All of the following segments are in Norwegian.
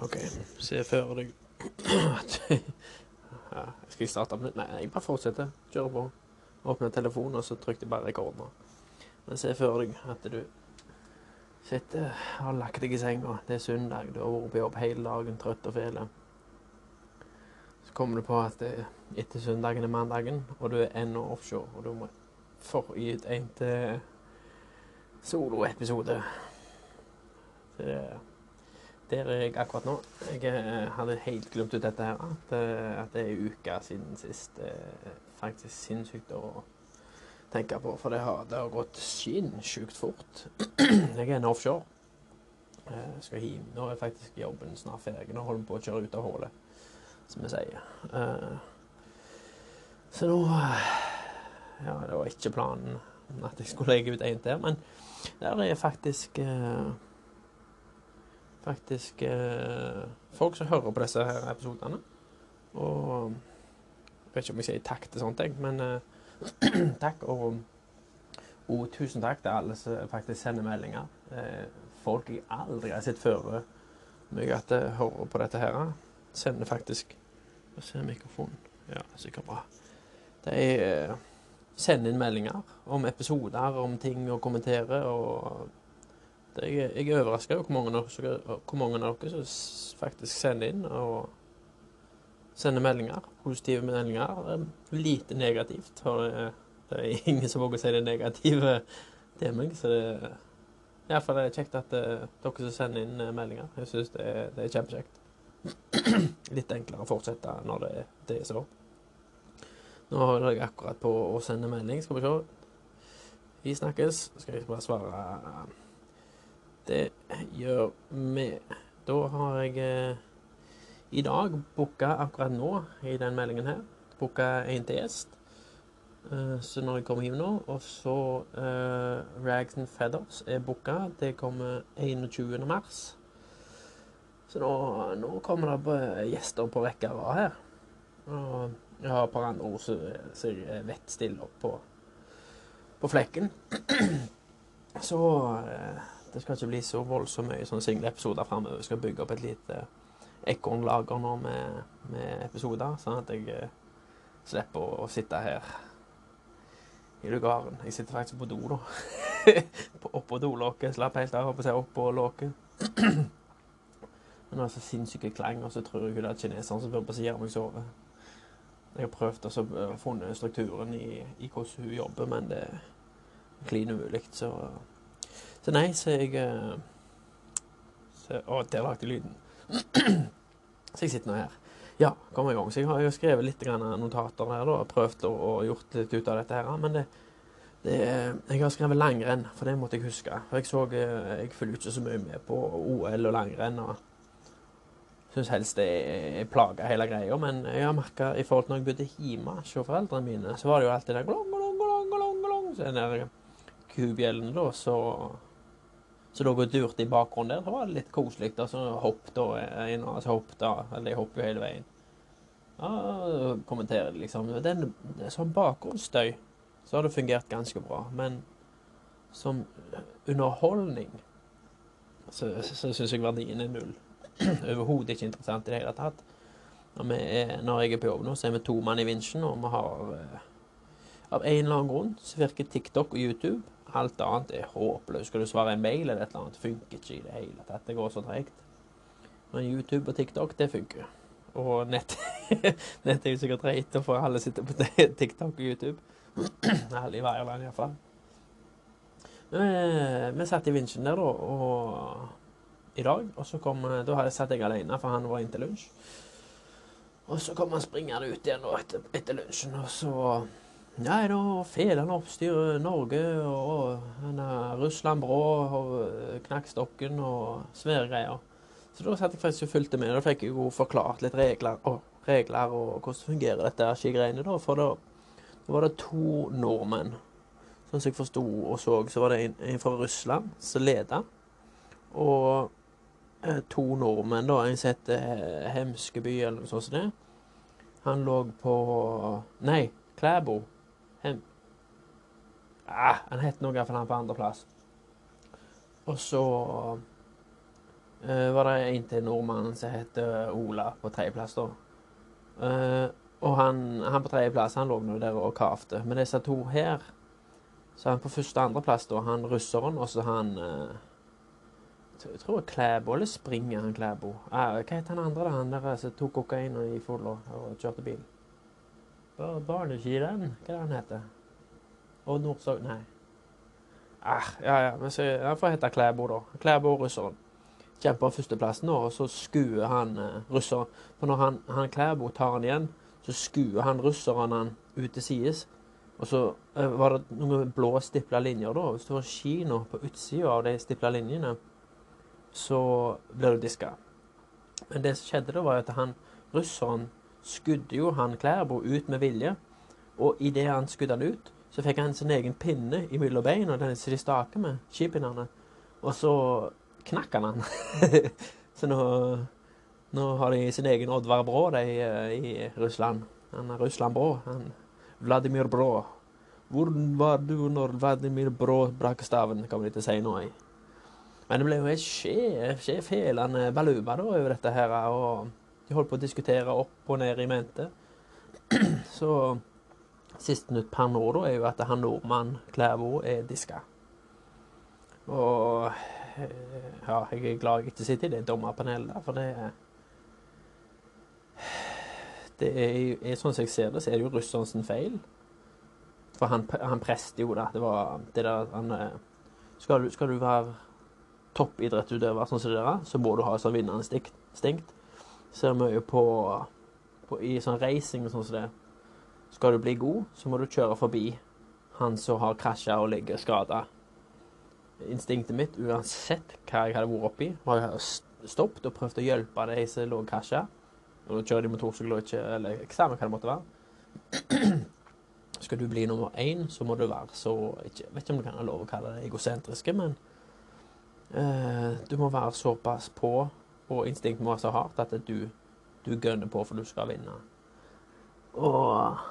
OK, se for deg at ja, Skal jeg starte med? Nei, jeg bare fortsetter. Kjører på. Åpner telefonen, og så trykker jeg bare rekord nå. Men se for deg at du sitter og har lagt deg i senga. Det er søndag, du har vært på jobb hele dagen, trøtt og fele. Så kommer du på at det, etter søndagen er mandagen, og du er ennå offshore, og du må forgi ut en til soloepisode. Så det der er jeg akkurat nå. Jeg eh, hadde helt glemt ut dette her. At, eh, at det er uke siden sist. Det er faktisk sinnssykt å tenke på, for det har, det har gått sinnssykt fort. Jeg er en offshore. Jeg skal hjem. Nå er faktisk jobben snart ferdig. Nå holder vi på å kjøre ut av hullet, som vi sier. Eh, så nå Ja, det var ikke planen at jeg skulle legge ut en til, men der er faktisk faktisk eh, folk som hører på disse her episodene. Og jeg vet ikke om jeg sier takk til sånt, jeg, men eh, takk. Og, og, tusen takk til alle som faktisk sender meldinger. Eh, folk jeg aldri har sett før meg at jeg hører på dette her, sender faktisk Hva ser mikrofonen? Ja, sikkert bra. De eh, sender inn meldinger om episoder, om ting å kommentere. og jeg, jeg er overraska over hvor mange, av dere som faktisk sender inn og sender meldinger. Positive meldinger. Lite negativt. For det, det er ingen som våger å si det negative til meg. Så det, er det kjekt at det, eh, dere som sender inn eh, meldinger. Jeg syns det, det, er kjempekjekt. Litt enklere å fortsette når det, det er så. Nå holder jeg akkurat på å sende melding. Skal vi se. Vi snakkes. Skal jeg bare svare det gjør vi. Da har jeg eh, i dag booka akkurat nå, i den meldingen her, booka en til gjest. Eh, så når jeg kommer hjem nå, og så eh, Rags and Feathers er booka. Det kommer 21. mars. Så nå, nå kommer det gjester på rekke og rad her. Og jeg har et par andre ord som jeg vet stiller opp på, på flekken. Så eh, det skal ikke bli så voldsomt mye sånne single episoder framover. Vi skal bygge opp et lite ekornlager nå med, med, episoder, sånn at jeg eh, slipper å, å, sitte her i lugaren. Jeg sitter faktisk på do, da. oppå dolokket. Slapp helt av, på seg oppå låket. Men det er så sinnssyke klang, og så tror jeg det er kineseren som bør på siden av meg sove. Jeg har prøvd å eh, funnet strukturen i, i hvordan hun jobber, men det er klin umulig. Så så nei, så jeg eh, så, Å, der lagde lyden. så jeg sitter nå her. Ja, kom i gang. Så jeg har jo skrevet litt notater her da, og prøvd å, og gjort litt ut av dette her. Men det, det, jeg har skrevet langrenn, for det måtte jeg huske. For jeg så eh, Jeg følger ikke så mye med på OL og langrenn. og Syns helst det er plaga hele greia. Men jeg har merka i forhold til når jeg bodde hjemme hos foreldrene mine, så var det jo alltid der glong, glong, glong, glong, glong, så den der kubjellen da, så så lå og durte i bakgrunnen der. det var litt koselig. Og så hoppet og en av oss hoppet, eller de hopper jo hele veien. Ja, kommenterer det liksom. Den, som bakgrunnsstøy så har det fungert ganske bra. Men som underholdning så, så syns jeg verdien er null. Overhodet ikke interessant i det hele tatt. Når, er, når, jeg er på jobb nå, så er vi to mann i vinsjen, og vi har eh, Av en eller annen grunn så virker TikTok og YouTube Alt annet er håpløst. Skal du svare en mail eller et eller annet, funker ikke i det hele tatt. Det går så tregt. Men YouTube og TikTok, det funker. Og nett, nett er jo sikkert reit, for alle sitter på TikTok og YouTube. Alle i Veierland iallfall. Vi satt i vinsjen der da, og i dag, og så kom Da hadde jeg satt jeg alene, for han var inn til lunsj. Og så kom han springende ut igjen etter, etter lunsjen, og så Nei, da Han oppstyrer Norge og Russland Brå og knakk Knakkstokken og svære greier. Så da satt jeg faktisk og fulgte med. Da fikk jeg jo forklart litt regler og, regler og hvordan fungerer dette skigreiene. da, For da, da, var det to nordmenn. Sånn som jeg forsto og så, så var det en, en fra Russland som leda. Og eh, to nordmenn, da. En som heter eh, Hemskeby, eller noe sånt som det. Han lå på Nei, Klæbo. Ah, han het noe iallfall han på andreplass. Og så uh, var det en til nordmannen som het Ola på tredjeplass, da. Uh, og han, han på tredjeplass han lå nå der og kavte. Men disse to her Så han på første og andreplass, da, han russeren, og så han uh, Jeg tror er Klæbo, eller Springer han Klæbo. Ah, hva heter han andre, da? Han der som tok kokain i fulla og kjørte bil? Bar Barneskirenn, hva er det han heter? Og Nordsog... Nei. Ah, ja, ja, men så, han får hete Klæbo, da. Klæbo russeren. Kjemper førsteplassen, og så skuer han eh, russeren. For når han, han Klæbo tar han igjen, så skuer han russeren han ut til sides. Og så eh, var det noen blå stipla linjer, da. Hvis du har kino på utsida av de stipla linjene, så blir du diska. Men det som skjedde da, var at han russeren skudde jo han Klæbo ut med vilje. Og idet han skudde han ut, så fikk han sin egen pinne mellom beina, den som de staker med, skipinnene. Og så knakk han den. så nå, nå har de sin egen Oddvar Brå, de eh, i Russland. Han er Russland Brå. Han Vladimir Brå. Hvor var du når Vladimir Brå brakk staven, kan til ikke si nå. Men det ble jo et sjefhelende baluba da over dette her, og de holdt på å diskutere opp og ned i mente. Så Siste nytt per nå da, er jo at han nordmann Klæbo er diska. Og ja, jeg er glad jeg ikke sitter i det dommerpanelet for det er Det er, er sånn som jeg ser det, så er det jo russerens feil. For han, han preste jo, da. Det var det der han Skal du, skal du være toppidrettsutøver sånn som det der, så må du ha sånn vinnerinstinkt. Ser mye på, på i sånn racing og sånn som det. Skal du bli god, så må du kjøre forbi han som har krasja og ligger skada. Instinktet mitt, uansett hva jeg hadde vært oppi, var jeg stoppet og prøvd å hjelpe de som lå krasja. Og da kjører de motorsykkel og ikke Eller samme hva det måtte være. Skal du bli nummer én, så må du være så ikke, Vet ikke om du kan ha lov å kalle det egosentriske, men uh, du må være såpass på, og instinktet må være så hardt, at du, du gønner på for du skal vinne. Og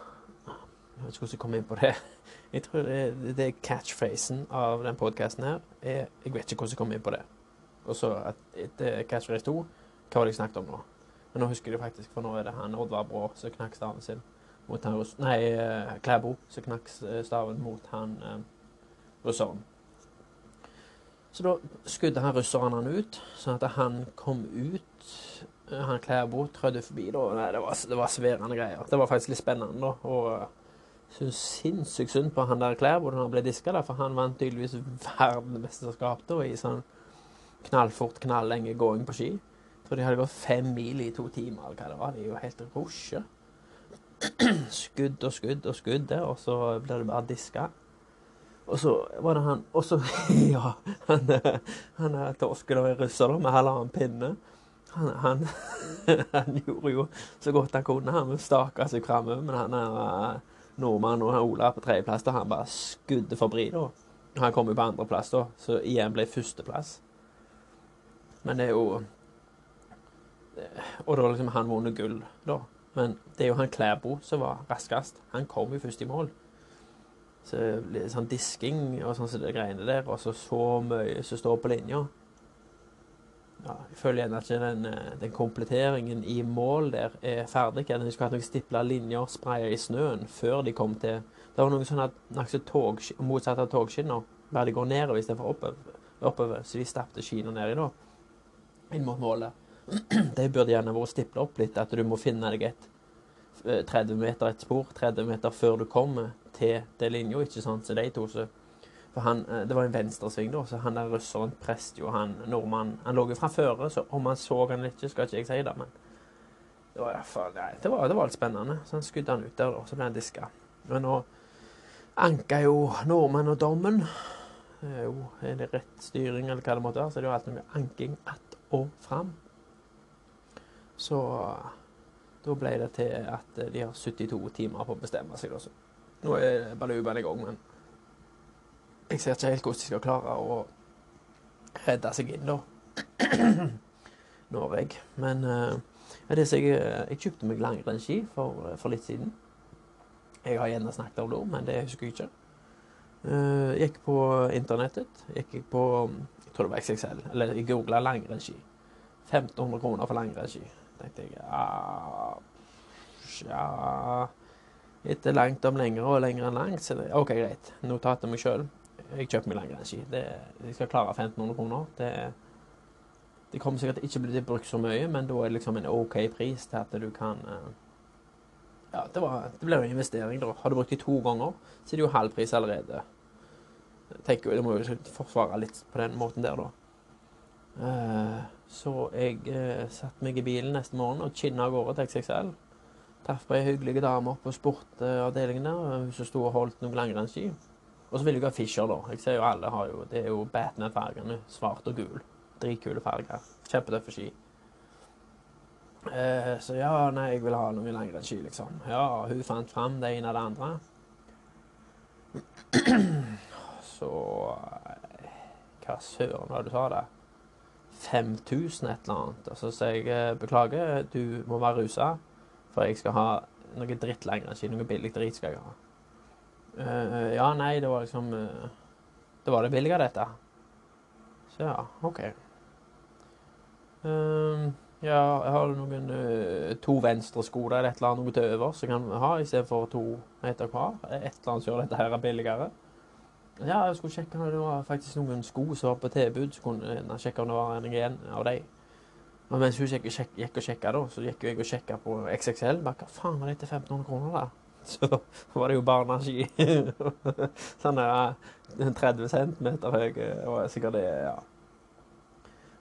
Jeg vet ikke hvordan jeg kom inn på det. Jeg tror det, det er catchphrasen av den podkasten her. Jeg, jeg vet ikke hvordan jeg kom inn på det. Og så etter catchphrase to, hva var det jeg snakket om nå? Men nå husker jeg det faktisk, for nå er det han Oddvar Brå som knakk staven sin mot han Nei, eh, Klæbo som knakk staven mot han eh, russeren. Så da skudde han russeren han ut, sånn at han kom ut eh, Han Klæbo trødde forbi, da. Nei, det var, det var sverende greier. Det var faktisk litt spennende, da. Og syns sinnssykt synd på han der Klæbo da han ble diska, for han vant tydeligvis verdensmesterskapet i sånn knallfort, knallenge gåing på ski. Tror de hadde gått fem mil i to timer, eller hva det var. De er jo helt rusje. skudd og skudd og skudd der, og så blir det bare diska. Og så var det han Og så Ja, han, han torsken og russer med halvannen pinne. Han, han, han, gjorde jo så godt han kunne. Han staka seg framover, men han er nordmann og Ola på tredjeplass. Han bare skudde forbi, da. Han kom jo på andreplass, da, så igjen ble førsteplass. Men det er jo og da liksom han vunnet gull, da. Men det er jo han Klæbo som var raskest. Han kom jo først i mål. Så litt sånn disking og sånn som det greiene der, og så så mye som står på linja. Ja, jeg føler gjerne at den, eh, den kompletteringen i mål der er ferdig. At de skulle hatt noen stipla linjer spraya i snøen før de kom til Det var noe sånn at motsatt av togskinner, der de går nedover istedenfor oppover, oppover. Så de stappet skiene nedi da, inn mot målet. De burde gjerne vært stipla opp litt, at du må finne deg et 30 eh, meter et spor, 30 meter før du kommer til den linja, ikke sant, så de to så For han, eh, det var en venstresving, da, så han der russeren prest jo han nordmannen Han lå jo fra føre, så om han så han ikke, skal ikke jeg si det, men det var iallfall det var, det var litt spennende. Så han skudde han ut der, og så ble han diska. Men nå anka jo nordmenn og dommen. Jo, er det rett styring, eller hva det måtte være, så er det jo alltid mye anking att og fram. Så da ble det til at de har 72 timer på å bestemme seg. Også. Nå er Baluban i gang, men jeg ser ikke helt hvordan de skal klare å redde seg inn, da. Norge. Men uh, det jeg, jeg kjøpte meg langrennsski for, for, litt siden. Jeg har gjerne snakket om det, men det husker jeg ikke. Uh, gikk på internettet. Gikk på Jeg tror det var XXL. Eller jeg googla langrennsski. 1500 kroner for langrennsski. tenkte jeg ah, ja Etter langt om lenger og lenger enn langt, så det, OK, greit. Notatet meg sjøl. Jeg kjøper meg langrennsski. Jeg skal klare 1500 kroner. Det, det kommer sikkert ikke bli brukt så mye, men da er det liksom en OK pris til at du kan eh, Ja, det, var, det ble jo en investering, da. Har du brukt de to ganger, så er det jo halv pris allerede. Jeg tenker Du må jo forsvare litt på den måten der, da. Uh, så jeg uh, satte meg i bilen neste morgen og kinna av gårde til XXL. Traff ei hyggelig dame på sportavdelingen der, hun som sto og holdt noen langrennsski. Og så vil jeg ha Fischer, da. Jeg ser jo alle har jo Det er jo Batman-fargene. Svart og gul. Dritkule farger. Kjempetøffe ski. Eh, så ja, nei, jeg vil ha noen langrennsski, liksom. Ja, hun fant fram det ene og det andre. så Hva søren var det du sa der? 5000 et eller annet. Og så sier jeg eh, beklager, du må være rusa, for jeg skal ha noe dritt lengre enn noe billig drit skal jeg ha. Uh, ja, nei, det var liksom uh, Det var det billige, dette. Så ja, OK. Uh, ja, jeg har noen to venstre sko der, et eller annet noe til over, som jeg kan ha istedenfor to etter hver. Et eller annet som gjør dette her billigere. Ja, jeg skulle sjekke om det var faktisk noen sko som var på tilbud. Så kunne jeg sjekke om det var en igjen av dem. Og mens hun gikk, og sjekka, så gikk jeg og sjekka på XXL. Bare, hva faen var dette 1500 kroner, da? Så var det jo barneski. sånn der 30 cm høy. Og sikkert det, ja.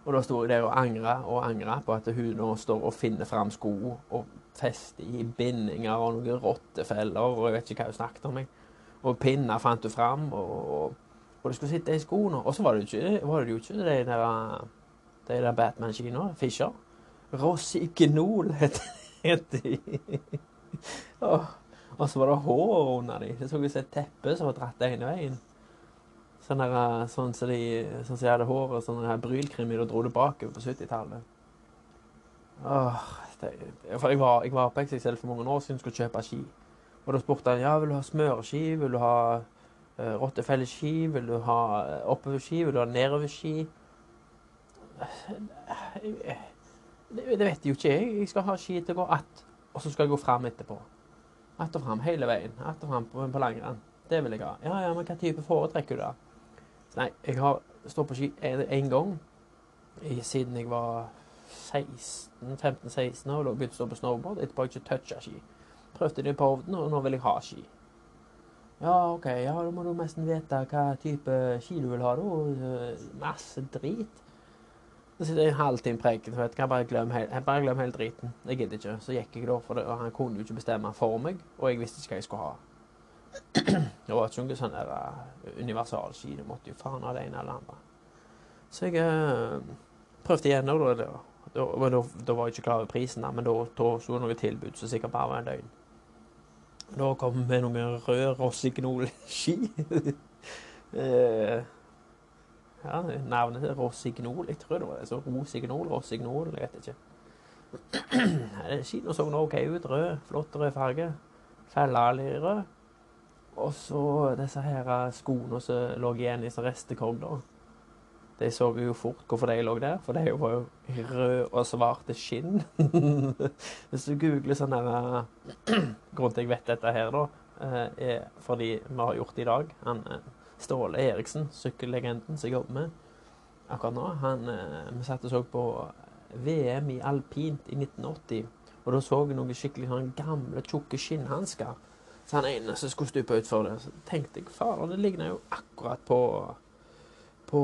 Og da sto jeg der og angra og angra på at hun nå står og finner fram sko og fester i bindinger og noen rottefeller og jeg vet ikke hva hun snakket om. Jeg. Og pinner fant hun fram, og, og, det skulle sitte i skoene. Og så var det jo ikke, var det jo ikke de der, de der Batman-skiene. Fischer. Rossignol heter de. og, og så var det hår under dem. Det så ut som et teppe som var dratt ene veien. Sånn som sånn som de, sånn som de hadde håret, sånn her brylkrimi og dro det bakover på 70-tallet. Jeg var, jeg var på XXL for mange år siden og skulle kjøpe ski. Og da spurte han ja, vil du ha smørski, vil du ha uh, rottefelleski, vil du ha uh, oppoverski, vil du ha nedoverski? Det, det vet jeg jo ikke. Jeg skal ha ski til å gå att, og så skal jeg gå fram etterpå. Att og fram hele veien. Att og fram på, på langrenn. Det vil jeg ha. Ja, ja, men hva type foretrekker du da? Så nei, jeg har stått på ski én gang siden jeg var 15-16 år og begynte å stå på snowboard. Etterpå har jeg ikke toucha ski. Prøvde det på ovnen, og nå vil jeg ha ski. Ja, OK, ja, da må du nesten vite hva type ski du vil ha, da. Masse drit. Så sitter jeg en halvtime preken, for jeg bare glem hele, driten. Jeg gidder ikke. Så gikk jeg da, for det, og han kunne jo ikke bestemme for meg, og jeg visste ikke hva jeg skulle ha. Det var ikke noe sånn der uh, universalski. Du måtte jo faen ha det ene eller andre. Så jeg øh, prøvde igjen, og da, da, da, da var jeg ikke klar over prisen, da, men da sto det noe tilbud som sikkert bare var en døgn. Da kom vi med noen røde Rossignol-ski. eh, ja, navnet er Rossignol. Jeg tror det var det. Så Rosignol, Rossignol, jeg vet ikke. Skien så OK ut. Rød. Flott rød farge. Fellali rød. Og så disse her skoene som lå igjen i restekogler. De så jo fort hvorfor de lå der, for de var jo røde og svarte skinn. Hvis du googler sånn her Grunnen til jeg vet dette her, da, eh, er fordi vi har gjort det i dag. Han eh, Ståle Eriksen, sykkellegenden som jeg jobber med akkurat nå, han, eh, vi satt og så på VM i alpint i 1980. Og da så jeg noen skikkelig sånn gamle, tjukke skinnhansker. Så han ene som skulle stupe utfor det, så tenkte jeg fader, det ligner jo akkurat på på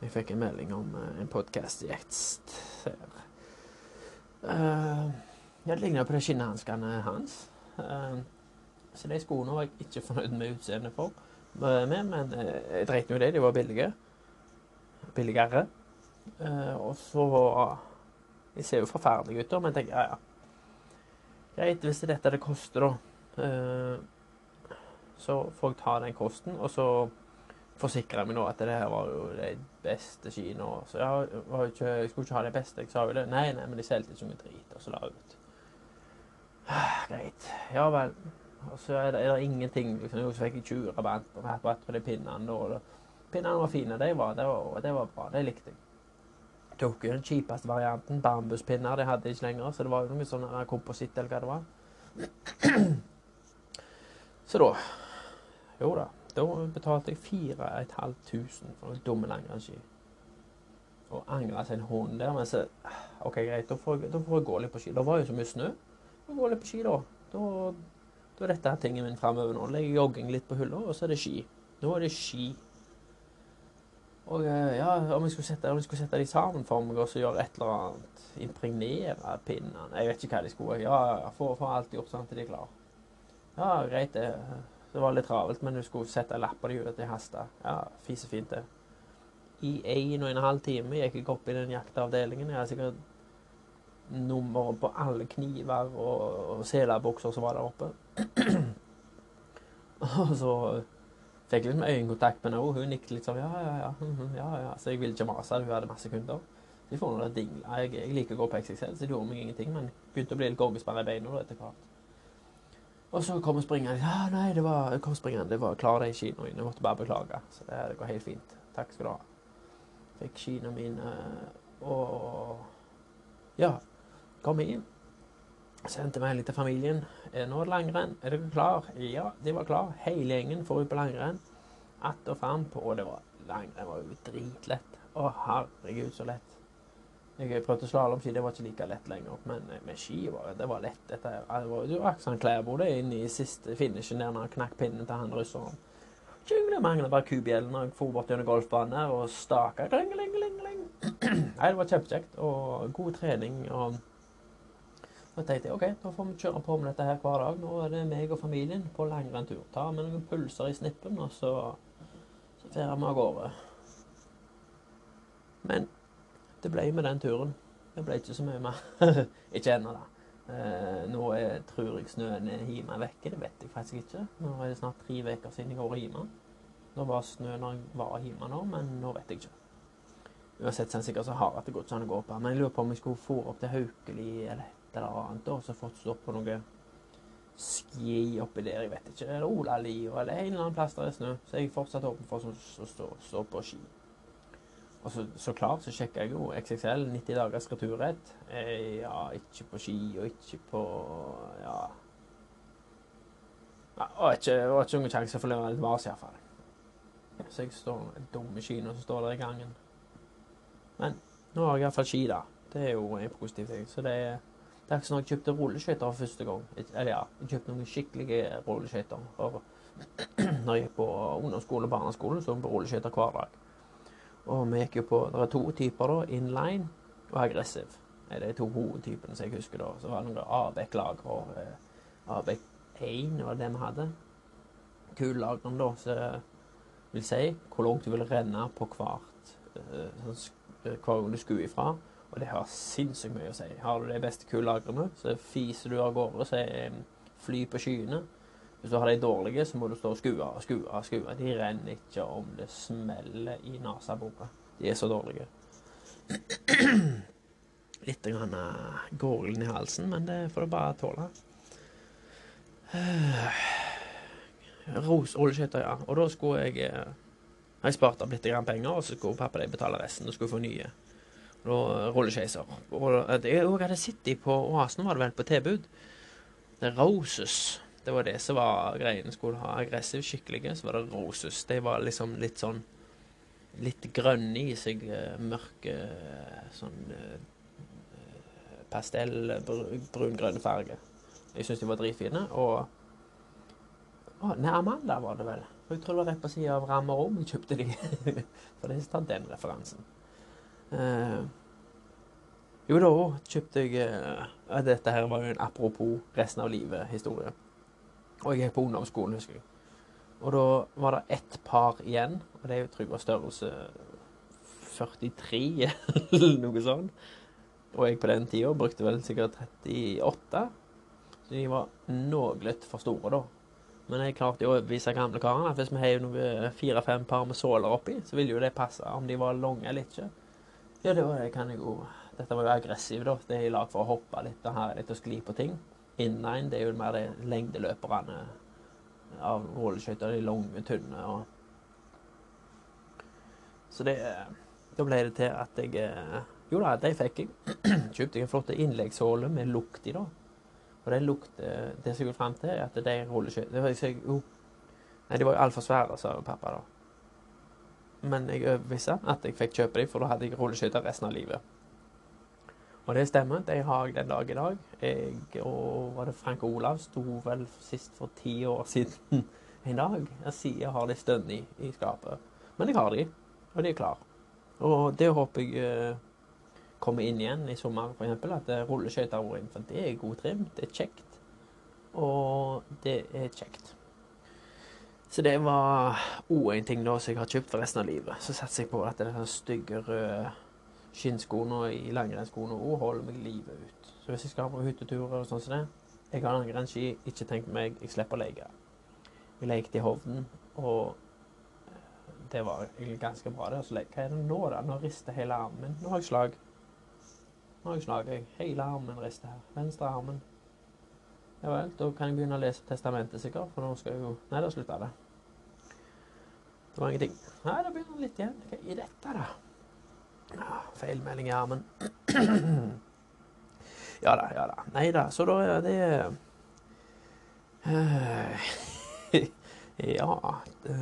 Jeg fikk en melding om uh, en podkastgjest her. Uh, det ligner på de skinnhanskene hans. Uh, så de skoene var jeg ikke fornøyd med utseendet for. Med, men jeg dreit nå i det. De var billige. Billigere. og så De ser jo forferdelige ut, da, men jeg tenker ja, ja. Greit, hvis det er dette det koster, da, så får jeg ta den kosten. Og så forsikre meg nå at det her var jo de beste skiene. Så jeg, ikke, jeg, skulle ikke ha de beste. Jeg sa jo det. Nei, nei, men de solgte ikke noe drit. Og så la jeg ut. Greit. Ja vel. Og så er det, er det ingenting liksom, Så fikk jeg 20 rabatt på, på de pinnene. Og pinnene var fine. De var, det, var, det var bra. Det likte jeg. tok jo den kjipeste varianten. Bambuspinner de hadde ikke lenger, så det var jo noe sånn her kompositt eller hva det var. Så da Jo da. Da betalte jeg 4500 for noen dumme langrennsski. Og angra seg en hund der. Men så OK, greit, da får, jeg, da får jeg gå litt på ski. Det var jo så mye snø. Gå litt på ski, da. Da, da er dette tingen min framover nå. Legger jogging litt på hylla, og så er det ski. Nå er det ski. Og eh, ja, om jeg skulle sette, jeg skulle sette de sammen for meg og så gjøre et eller annet Impregnere pinnene Jeg vet ikke hva de skulle. Ja, få, få alt gjort sånn til de er klare. Ja, greit, det. Det var litt travelt, men du skulle sette lapper i at til hasta. Ja, fisefint, det. I en og en halv time gikk jeg opp i den jakteavdelingen. Jeg har sikkert nummer på alle kniver og, og selabukser som var der oppe. og så fikk jeg liksom øyekontakt med henne. Hun nikket litt sånn ja, ja, ja. mhm, ja, ja. Så jeg ville ikke mase. Hun hadde masse kunder. Så får noe dingla. Jeg, jeg liker å gå på XXL, så det gjorde meg ingenting. Men begynte å bli litt goggespann i beina etter hvert. Og så kom springeren. Ja, nei, det var, kom springeren. Det var klar de kinoene. Jeg måtte bare beklage. Så det, det går helt fint. Takk skal du ha. Fikk skiene mine og Ja. Kom inn. Sendte melding til familien. 'Nå Er det langrenn? Er dere klar? Ja, de var klar. Hele gjengen får ut på langrenn. Att og fram på Og det var langrenn var jo dritlett. Å, herregud, så lett. Jeg prøvde slalåmski, det var ikke like lett lenger. Men med ski var det var lett. Dette, det var jo Aksan Klæbo det inne i siste finishen der når han knakk pinnen til han russeren. Jingle manglet bare kubjellen og jeg for bort gjennom golfbanen og staka. Nei, det var kjempekjekt og god trening. og så tenkte jeg OK, da får vi kjøre på med dette her hver dag. Nå er det meg og familien på langrenntur. Ta med noen pulser i snippen, og så, så vi av gårde. Men det ble med den turen. Det ble ikke så mye mer. ikke ennå, da. Eh, nå er, tror jeg snøen er hjemme vekke. Det vet jeg faktisk ikke. Nå er det snart tre uker siden jeg har vært hjemme. Det var snø når jeg var hjemme nå, men nå vet jeg ikke. Uansett så er det sikkert så hardt det gått sånn å gå på. Men jeg lurer på om jeg skulle få opp til Haukeli eller et eller annet, og så fått stå på noe ski oppi der, jeg vet ikke. Eller Olalia, eller en eller annen plass der er snø. Så jeg er fortsatt åpen for å stå, på ski. Og så, så klart så sjekka jeg jo XXL 90 dagers returrett. Eh, ja, ikke på ski og ikke på Ja. ja og ikke, ikke noen sjanse for å levere litt vas, iallfall. Så jeg står dumme skiene som står der i gangen. Men nå har jeg iallfall ski, da. Det er jo en positiv ting. Så det er det er ikke sånn at jeg kjøpte rulleskøyter for første gang. Eller ja, jeg kjøpte noen skikkelige rulleskøyter. Når jeg gikk på ungdomsskole og barneskole, så jeg på rulleskøyter hver dag. Og vi gikk jo på Det er to typer, da. Inline og aggressiv. Det er to hovedtypene som jeg husker da. Så var det noen Abek-lag og eh, Abek 1 var det vi hadde. Kullageren, da, som vil si hvor langt du vil renne på hvert eh, sånn hver gang du skulle ifra. Og det har sinnssykt mye å si. Har du de beste kullagrene, så fiser du av gårde, så er fly på skyene. Hvis du har de dårlige, så må du stå og skue og skue og skue. De renner ikke om det smeller i neseborene. De er så dårlige. Litt grann gården i halsen, men det får du bare tåle. Ros oljeskøyter, ja. Og da skulle jeg eh, Jeg spart opp litt penger, og så skulle pappa de betale resten. Og skulle få nye rulleskeiser. Og det jeg hadde sett de på Oasen, var det vel på tilbud. Det Roses. Det var det som var greiene. Skulle ha aggressiv, skikkelige, så var det Roses. De var liksom litt sånn Litt grønne i seg. Eh, mørke sånn eh, pastell, brun-grønn farge. Jeg syns de var dritfine. Og å, Nei, Amanda var det vel. Jeg tror det var rett på sida av Ramme Rom jeg kjøpte de. For det er den referansen. Uh, jo, da kjøpte jeg eh, Dette her var jo en apropos resten av livet-historie. Og jeg gikk på ungdomsskolen, husker jeg. Og da var det ett par igjen, og det tror jeg var størrelse 43, eller noe sånt. Og jeg på den tida brukte vel sikkert 38. Så de var noe for store, da. Men jeg klarte jo å overbevise gamle karene at hvis vi heiv fire-fem par med såler oppi, så ville jo det passe om de var lange eller ikke. Ja, det kan jeg jo Dette var jo aggressiv, da. Det er i lag for å hoppe litt og her litt og skli på ting. Inline, det er jo mer de lengdeløperne av rulleskøyter. De lange, tynne og Så det Da ble det til at jeg eh, Jo da, de fikk jeg. Kjøpte jeg en flott innleggssåle med lukt i, da. Og den lukter Det som jeg går fram til, er at de rulleskøytene nei, de var jo altfor svære, sa pappa da. Men jeg overbeviste at jeg fikk kjøpe dem, for da hadde jeg rulleskøyter resten av livet. Og det stemmer. De har jeg den dag i dag. Jeg og var det Frank Olav sto vel sist for ti år siden en dag. Jeg sier jeg har de stønne i, skapet. Men jeg har de, og de er klare. Og det håper jeg uh, kommer inn igjen i sommer, f.eks. At rulleskøyter går inn. For det er god trim, det er kjekt. Og det er kjekt. Så det var òg en ting da som jeg har kjøpt for resten av livet. Så satser jeg på at det sånn stygge røde skinnskoene i langrennsskoene òg holder meg livet ut. Så hvis jeg skal på hytteturer og sånn som det Jeg har langrennsski, ikke tenk meg, jeg slipper å leke. Jeg lekte i Hovden, og det var egentlig ganske bra. det. Hva er det nå, da? Nå rister hele armen min. Nå har jeg slag. Nå har jeg slag. Hele armen rister her. Venstre armen. Ja vel, da kan jeg begynne å lese testamentet, sikkert. For nå skal jeg jo Nei, da slutta det. Det var ingenting. Nei, da begynner det litt igjen. Hva er dette, da? Ja, feilmelding i armen. ja da, ja da. Nei da, så da er det uh, Ja det,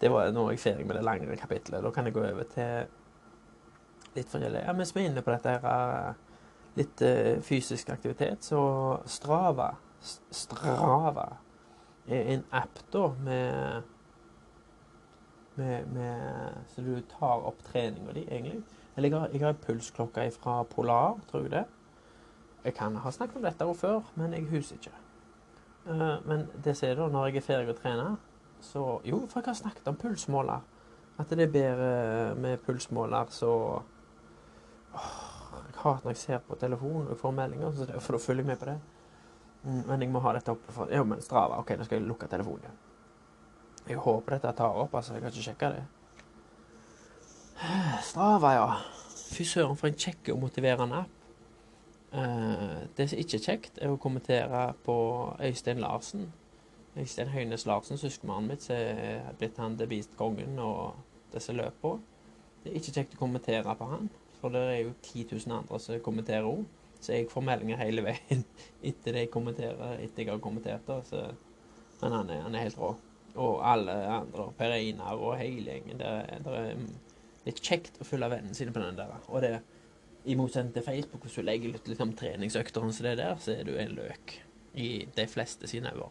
det var nå er jeg ferdig med det langere kapitlet. Da kan jeg gå over til litt forskjellig. Ja, Mens vi er inne på dette her, litt uh, fysisk aktivitet, så Strava Strava er en app da med med, med, så du tar opp treninga di, egentlig. Eller jeg har, jeg har pulsklokke fra Polar, tror jeg det. Jeg kan ha snakket om dette før, men jeg husker ikke. Uh, men det ser da, når jeg er ferdig å trene, så Jo, for jeg har snakket om pulsmåler. At det er bedre med pulsmåler, så åh, Jeg hater når jeg ser på telefonen og får meldinger, så da følger jeg med på det. Mm, men jeg må ha dette oppe for Jo, men Strava. OK, nå skal jeg lukke telefonen igjen. Jeg håper dette tar opp, altså. Jeg har ikke sjekka det. Strava, ja. Fy søren, for en kjekk og motiverende app. Uh, det som ikke er kjekt, er å kommentere på Øystein Larsen. Øystein Høynes Larsen, søskenmannen mitt, som er blitt han The Beast-kongen og disse løpene. Det er ikke kjekt å kommentere på han, for det er jo 10 000 andre som kommenterer òg. Så jeg får meldinger hele veien etter det jeg kommenterer, etter jeg har kommentert det. Men han er, han er helt rå og alle andre, Per Einar og hele gjengen. Det, det, er litt kjekt å følge vennene sine på den der. Og det, i motsetning til Facebook, hvis du legger litt om treningsøkter og det der, så er du en løk i de fleste sine øyne.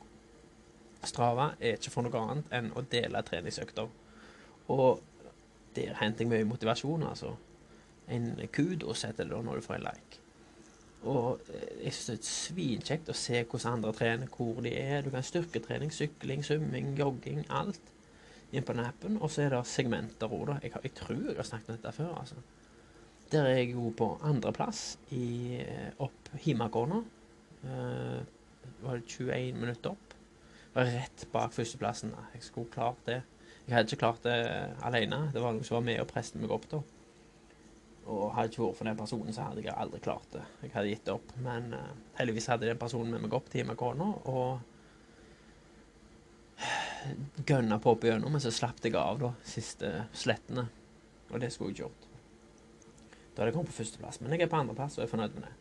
Strava er ikke for noe annet enn å dele treningsøkter. Og der henter jeg mye motivasjon, altså. En kudos heter det da når du får en like. Og eh, jeg synes det er svinkjekt å se hvordan andre trener, hvor de er. Du kan styrketrening, sykling, svømming, jogging, alt inn på den appen. Og så er det segmenter òg. Jeg, jeg, tror jeg har snakket om dette før, altså. Der er jeg jo på andreplass eh, opp Himakona. Uh, var det 21 minutter opp? Var rett bak førsteplassen. Jeg skulle klart det. Jeg hadde ikke klart det alene. Det var noen som var med og presset meg opp da. Og hadde ikke vært for den personen, så hadde jeg aldri klart det. Jeg hadde gitt opp. Men uh, heldigvis hadde den personen med meg opp til kona, og gønna på opp igjennom, men så slapp jeg av da, siste slettene. Og det skulle jeg ikke gjort. Da hadde jeg kommet på førsteplass. Men jeg er på andreplass og er fornøyd med det.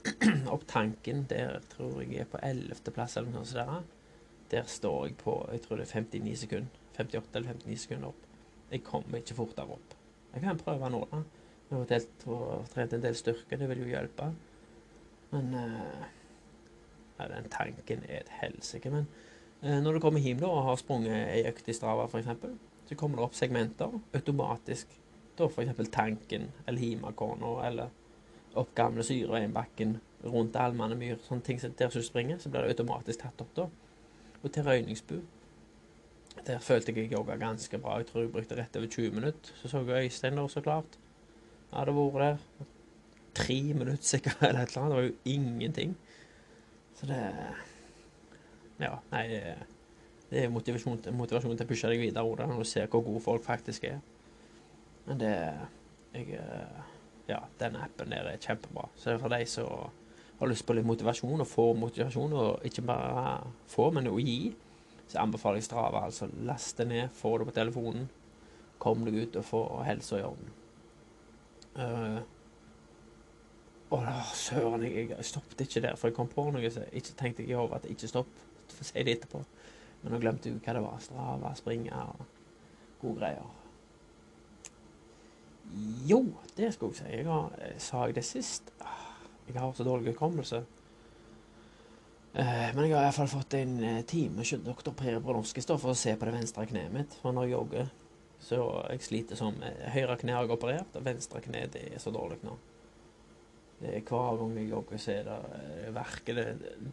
opp tanken, der tror jeg er på ellevteplass eller noe sånt. Der står jeg på jeg tror det er 59 sekunder. 58 eller 59 sekunder opp. Jeg kommer ikke fortere opp. Jeg kan prøve nå, da. Eventuelt og trent en del styrke. Det vil jo hjelpe. Men uh, ja, den tanken er et helsike. Men uh, når du kommer hjem da, og har sprunget ei økt i Strava, f.eks., så kommer det opp segmenter automatisk. Da f.eks. tanken eller Himakona eller opp gamle Syreveinbakken rundt Almane myr, sånne ting som der du springer, så blir det automatisk tatt opp da. Og til Røyningsbu. Der følte jeg jeg jogga ganske bra. Jeg tror jeg brukte rett over 20 minutter. Så så jeg Øystein da, så klart hadde vært der. Tre minutter sikkert, eller et eller annet. Det var jo ingenting. Så det Ja, nei Det er motivasjon, motivasjon til å pushe deg videre og se hvor gode folk faktisk er. Men det jeg, Ja, den appen der er kjempebra. Så for de som har lyst på litt motivasjon, og får motivasjon, og ikke bare få, men å gi, så anbefaler jeg Strava. Altså last det ned, få det på telefonen. Kom deg ut og få helsa i orden. Uh, å, søren, jeg, jeg stoppet ikke der, for jeg kom på noe så ikke tenkte jeg over at jeg ikke stopp. For å si det etterpå. Men nå glemte jeg hva det var. Strava, springe og gode greier. Jo, det skulle jeg si. Jeg har, sa jeg det sist? Ah, jeg har så dårlig hukommelse. Eh, men jeg har iallfall fått en eh, time hos doktor Per Bronowski for å se på det venstre kneet mitt. For når jeg jogger, så jeg sliter som Høyre kne har jeg operert, og venstre kne det er så dårlig nå. Det er Hver gang jeg jogger, så er det eh, verker det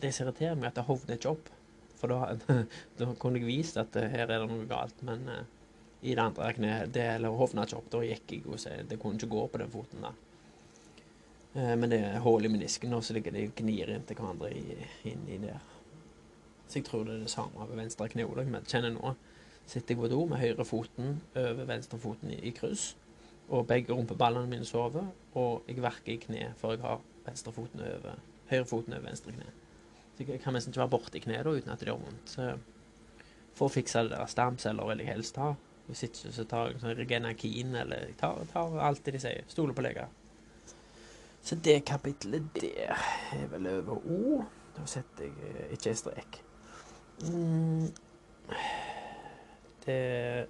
Det som irriterer meg, at det hovner ikke opp. For da, da kunne jeg vist at her er det noe galt. Men i det andre kneet, det eller hovna ikke opp. Da gikk jeg og så det kunne ikke gå på den foten der. Eh, men det er hull i menisken, og så ligger de og gnir inntil hverandre inni der. Så jeg tror det er det samme ved venstre kne òg. Men kjenner nå sitter jeg på do med høyre foten over venstre foten i, i kryss. Og begge rumpeballene mine sover, og jeg verker i kne før jeg har venstre foten over, høyre foten over venstre kne. Så jeg kan nesten ikke være borti kneet da uten at det gjør vondt. Så for å fikse det der stamceller vil jeg helst ha. Hvis ikke så tar jeg sånn Regenakin, eller jeg tar, tar alt det de sier. Stoler på leger. Så det kapitlet der er vel over O. Da setter jeg eh, ikke en strek. Mm. Det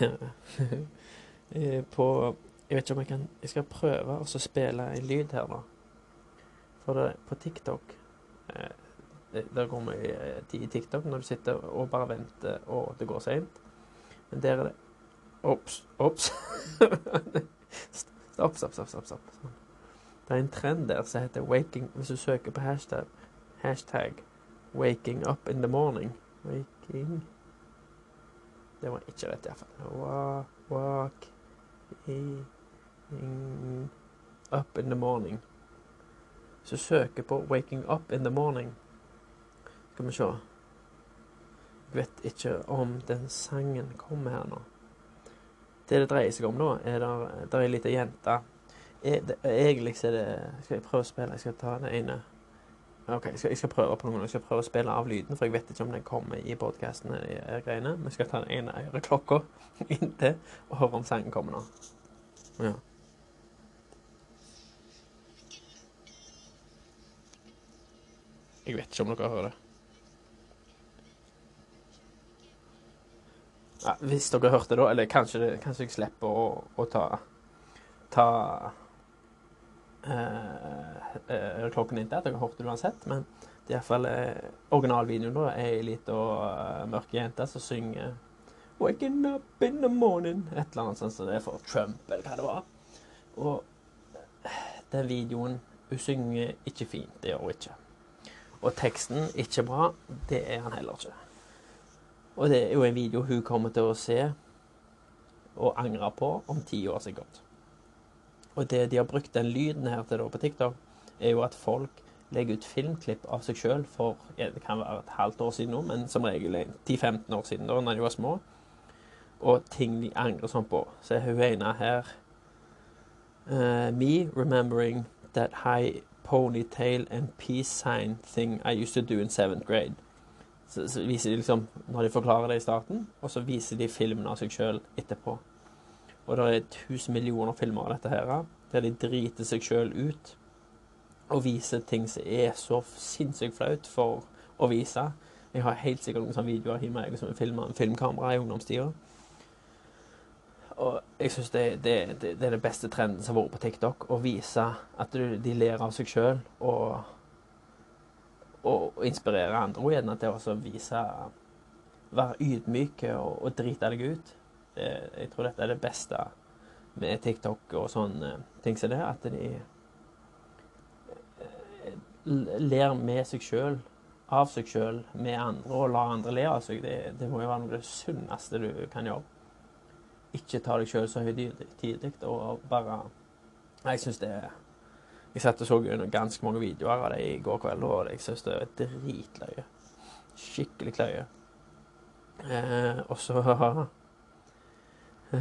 På Jeg vet ikke om jeg kan Jeg skal prøve å spille en lyd her, da. For det, på TikTok eh, Der går vi tid i TikTok når du sitter og bare venter, og det går seint. Men der er det Ops. Ops. Stopp, stopp, stopp. stopp, stopp. Det er en trend der som heter 'waking' Hvis du søker på hashtag, hashtag 'waking up in the morning' Waking Det var ikke rett, iallfall. Walking up in the morning. Så søker på 'waking up in the morning' Skal vi se Jeg vet ikke om den sangen kommer her nå. Det det dreier seg om nå, er der, der er ei lita jente Egentlig er det Skal jeg prøve å spille? Jeg skal ta det ene OK, jeg skal, jeg skal prøve på noen. Jeg skal prøve å spille av lyden, for jeg vet ikke om den kommer i podkasten. Vi skal ta den ene øreklokka inntil og høre om sangen kommer nå. Ja. Jeg vet ikke om dere hører det. Ja, hvis dere hørte det, eller kanskje, kanskje jeg slipper å, å ta, ta eh, eh, klokken at dere hørte det uansett. Men det er iallfall eh, originalvideoen da, er ei lita mørk jente som synger 'Waking up in the morning' Et eller annet sånt som det er for Trump, eller hva det var. Og den videoen Hun synger ikke fint, det gjør hun ikke. Og teksten ikke bra, det er han heller ikke. Og det er jo en video hun kommer til å se og angre på om ti år sikkert. Og det de har brukt den lyden her til da på TikTok, er jo at folk legger ut filmklipp av seg sjøl for ja, det kan være et halvt år siden nå, men som regel 10-15 år siden, da når de var små. Og ting de angrer sånn på. Så er hun ene her uh, Me remembering that high ponytail and peace sign thing I used to do in seventh grade. Så, så viser de liksom, Når de forklarer det i starten, og så viser de filmen av seg sjøl etterpå. Og det er tusen millioner filmer av dette her, der de driter seg sjøl ut og viser ting som er så sinnssykt flaut for å vise. Jeg har helt sikkert noen sånne videoer hjemme jeg som filmer en filmkamera i ungdomstida. Og jeg syns det, det, det, det, er den beste trenden som har vært på TikTok. Å vise at de ler av seg sjøl og, og inspirere andre. Og gjerne til å vise Være ydmyke og, og drite deg ut. Jeg tror dette er det beste med TikTok og sånne ting som det, at de eh, ler med seg sjøl, av seg sjøl, med andre, og lar andre le av seg. Det, det, må jo være noe av det sunneste du kan gjøre. Ikke ta deg sjøl så høytidelig og bare Jeg syns det Jeg satt og så ganske mange videoer av det i går kveld, og jeg syns det er dritløye. Skikkelig løye. Eh, og så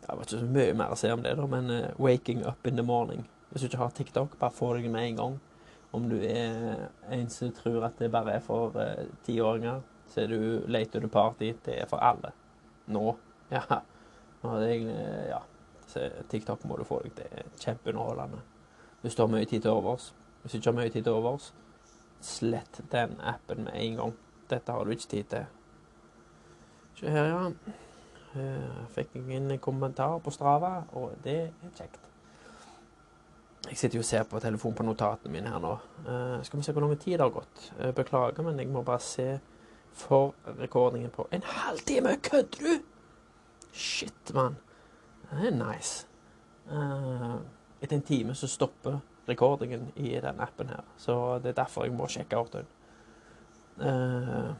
det var ikke så mye mer å si om det, da, men uh, 'Waking Up in the Morning'. Hvis du ikke har TikTok, bare få deg med en gang. Om du er en som tror at det bare er for uh, tiåringer, så er du late to party. Det er for alle. Nå Ja. Det er egentlig Ja. Så TikTok må du få deg. Det er kjempeunderholdende. Hvis du har mye tid til overs. Hvis du ikke har mye tid til overs, slett den appen med en gang. Dette har du ikke tid til. Se her, ja. Eh, Fikk jeg en kommentar på Strava, og det er kjekt. Jeg sitter jo og ser på telefonen på notatene mine her nå. Eh, skal vi se hvor lang tid det har gått. Eh, beklager, men jeg må bare se for rekordingen på en halvtime. Kødder du?! Shit, mann. Det er nice. Eh, etter en time så stopper rekordingen i den appen her. Så det er derfor jeg må sjekke Ortun. Uh,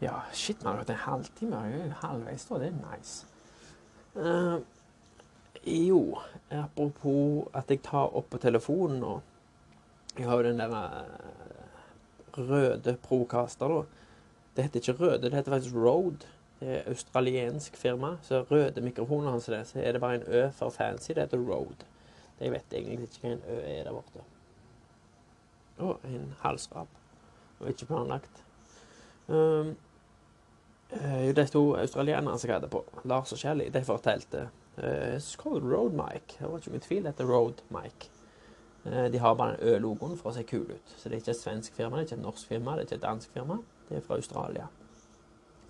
ja, shit, man har hatt en er halvveis da. Det er nice. Uh, jo, apropos at jeg tar opp på telefonen nå. Jeg har jo den der uh, røde Procaster, da. Det heter ikke røde, det heter faktisk Road. Det er australiensk firma. Så røde mikrofoner hans det, så er det bare en Ø for fancy. Det heter Road. Jeg vet egentlig ikke hva en Ø er der borte. Å, en halsrap. Og ikke planlagt. Um, uh, de to australienerne som jeg på, Lars og Shelly, de fortalte uh, It's Road Mike. Det var ikke min tvil, dette Road Mic. Uh, de har bare den Ø-logoen for å se kul ut. Så det er ikke et svensk firma, det er ikke et norsk firma, det er ikke et dansk firma. Det er fra Australia.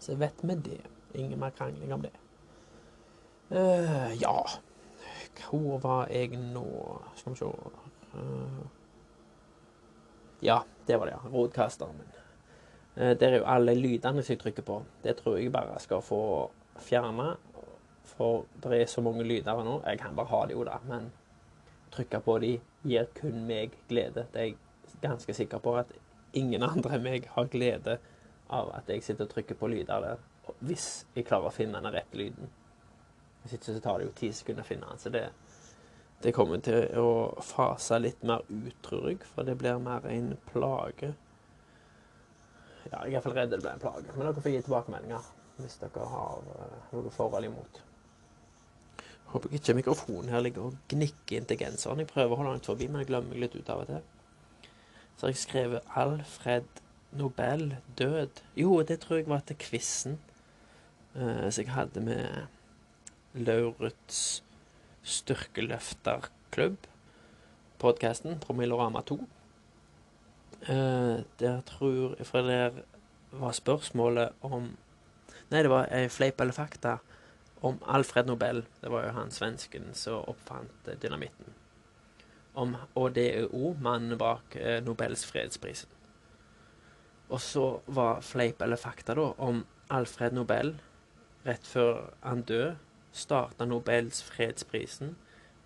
Så vet vi det. Ingen mer krangling om det. Uh, ja Hvor var jeg nå? Skal vi se uh, Ja, det var det, ja. Rodkasteren min. Uh, der er jo alle lydene som jeg trykker på. Det tror jeg bare skal få fjerna. For det er så mange lyder nå. Jeg kan bare ha det jo, da. Men trykke på de gir kun meg glede. Det er jeg ganske sikker på at ingen andre enn meg har glede av at jeg sitter og trykker på lyder der, hvis jeg klarer å finne den rette lyden. Hvis ikke så tar det jo ti sekunder å finne den. Så det, det kommer til å fase litt mer ut, tror jeg, for det blir mer en plage. Ja, jeg er iallfall redd det blir en plage. Men dere får gi tilbakemeldinger hvis dere har uh, noe forhold imot. Håper ikke mikrofonen her ligger og gnikker inntil genseren. Jeg prøver å holde den forbi, men jeg glemmer meg litt ut av og til. Så har jeg skrevet Alfred Nobel død. Jo, det tror jeg var til quizen uh, som jeg hadde med Lauritz styrkeløfterklubb. Podkasten Promillorama 2. Uh, der tror jeg For der var spørsmålet om Nei, det var ei fleip eller fakta om Alfred Nobel. Det var jo han svensken som oppfant dynamitten. Om, og det er òg mannen bak uh, Nobels fredsprisen. Og så var fleip eller fakta da om Alfred Nobel rett før han døde, starta Nobels fredsprisen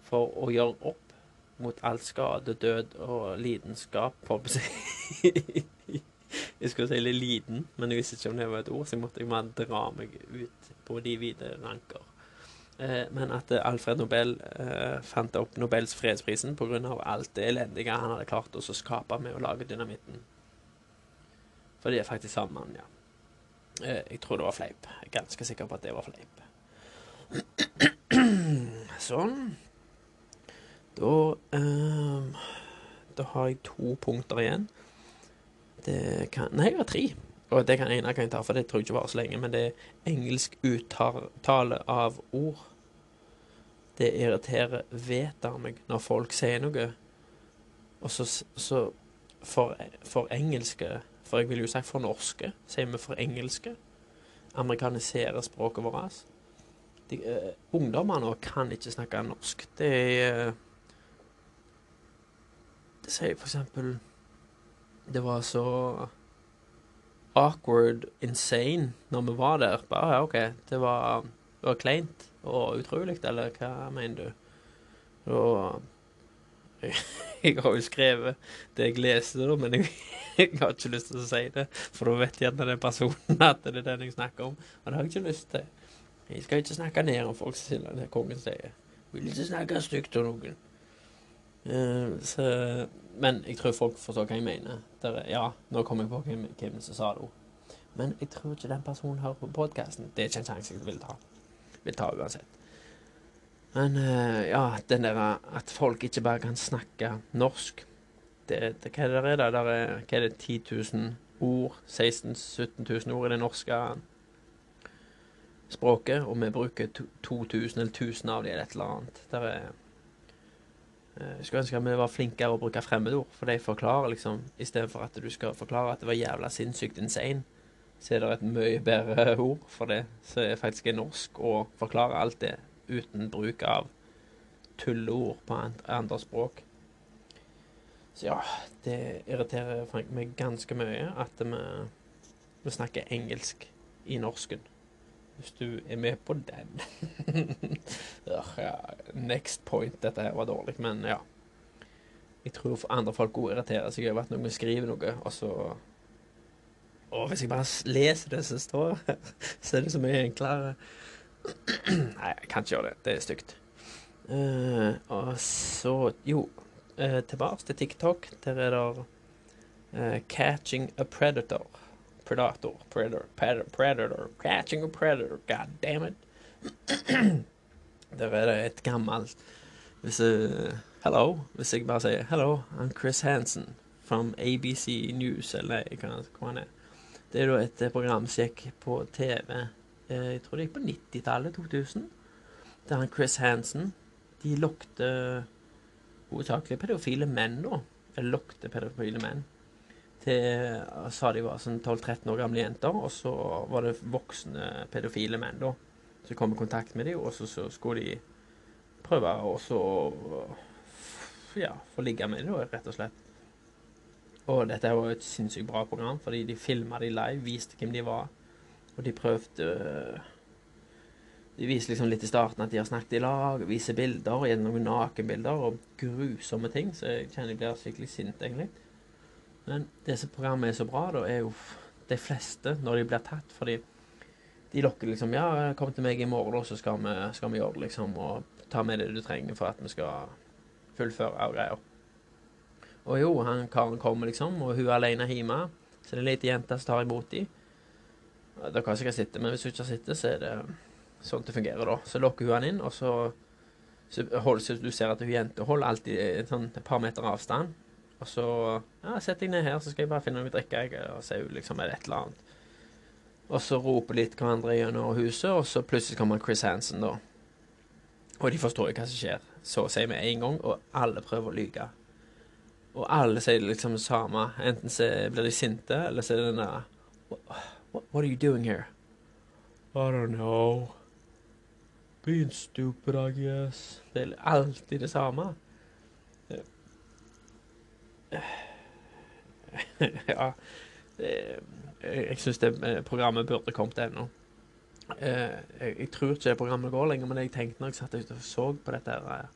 for å gjøre opp mot all skade, død og lidenskap, på å si Jeg skulle si litt liten, men jeg visste ikke om det var et ord, så jeg måtte bare dra meg ut på de hvite ranker. Eh, men at Alfred Nobel eh, fant opp Nobels fredsprisen pga. alt det elendige han hadde klart å skape med å lage dynamitten. For det er faktisk samme mann, ja. Eh, jeg tror det var fleip. Jeg er ganske sikker på at det var fleip. Sånn. Da um, Da har jeg to punkter igjen. Det kan Nei, jeg har tre. Og det kan ene kan jeg ta, for det tror jeg ikke varer så lenge. Men det er engelsk uttale av ord. Det irriterer veter meg når folk sier noe, og så, så for, for engelske for jeg vil jo si for norske. Sier vi for engelske. Amerikaniserer språket vårt. De, uh, ungdommer nå kan ikke snakke norsk. Det er uh, Det for eksempel Det var så awkward insane når vi var der. Bare OK, det var, det var kleint og utrolig, eller hva mener du? Og jeg har jo skrevet det jeg leste, da, men jeg, jeg, har ikke lyst til å si det. For da vet gjerne den personen at det er den jeg snakker om. Og det har jeg ikke lyst til. Jeg skal ikke snakke ned om folk, sier det kongen sier. Vil ikke snakke stygt om noen. Uh, så, men jeg tror folk forstår hva jeg mener. Der, ja, nå kom jeg på hvem, hvem som sa det. Men jeg tror ikke den personen hører på podkasten. Det er ikke en sjanse jeg vil ta. Vil ta uansett. Men uh, ja, den der at folk ikke bare kan snakke norsk det, det, Hva er det der? der er, hva er det, 10 000 ord? 16 000-17 000 ord i det norske språket, og vi bruker 2000 eller 1000 av dem eller et eller annet. Der er eh, Jeg skulle ønske at vi var flinkere å bruke fremmedord, for de forklarer liksom I stedet for at du skal forklare at det var jævla sinnssykt insane, så er det et mye bedre ord for det, som er faktisk er norsk, og forklarer alt det uten bruk av tulleord på andre språk. Så ja, det irriterer meg ganske mye at vi, vi snakker engelsk i norsken. Hvis du er med på den. Next point. Dette her var dårlig, men ja. Jeg tror for andre folk òg irriterer seg over at noen skriver noe, og så Og hvis jeg bare leser det som står her, så er det så mye enklere. Nei, jeg kan ikke gjøre det. Det er stygt. Uh, og så Jo, uh, tilbake til TikTok. Der er det uh, 'Catching a Predator'. Predator. Predator. Predator. Predator. Catching a predator. God damn it. Der er det et gammelt Hvis jeg Hello. Hvis jeg bare sier 'Hello, I'm Chris Hansen from ABC News', eller hva hva han er. Det er da et eh, program som gikk på TV eh, Jeg tror det gikk på 90-tallet, 2000. Der han Chris Hansen De lokte hovedsakelig pedofile menn, da. Eller lokte pedofile menn til sa de var sånn 12-13 år gamle jenter, og så var det voksne pedofile menn da, som kom i kontakt med dem, og så, så skulle de prøve å ja, få ligge med dem, rett og slett. Og dette var et sinnssykt bra program, fordi de filma de live, viste hvem de var, og de prøvde De viste liksom litt i starten at de har snakket i lag, viser bilder, gjennom nakenbilder og grusomme ting, så jeg kjenner jeg blir skikkelig sint, egentlig. Men det som programmet er så bra, da, er jo de fleste, når de blir tatt, fordi de lokker liksom Ja, kom til meg i morgen, da, så skal vi, skal vi gjøre det, liksom, og ta med det du trenger for at vi skal fullføre og greier. Og jo, han karen kommer, liksom, og hun er alene hjemme, så det er ei lita jente som tar imot dem. Dere har sikkert sett det, men hvis hun ikke har sett så er det sånn det fungerer, da. Så lokker hun han inn, og så, så, hold, så du ser at hun jente holder alltid en sånn et par meter avstand. Og så ja, Sett deg ned her, så skal jeg bare finne noe å drikke. Jeg, og så er liksom er det et eller annet. Og så roper litt hverandre gjennom huset, og så plutselig kommer Chris Hansen, da. Og de forstår jo hva som skjer, så sier vi én en gang, og alle prøver å lyge. Og alle sier liksom det samme. Enten så blir de sinte, eller så er det den der what, what, what are you doing here? I don't know. Being stupid, I guess. Det er alltid det samme. ja. Jeg syns det eh, programmet burde kommet ennå. Eh, jeg, tror ikke det programmet går lenger, men jeg tenkte når jeg satt og så på dette her eh,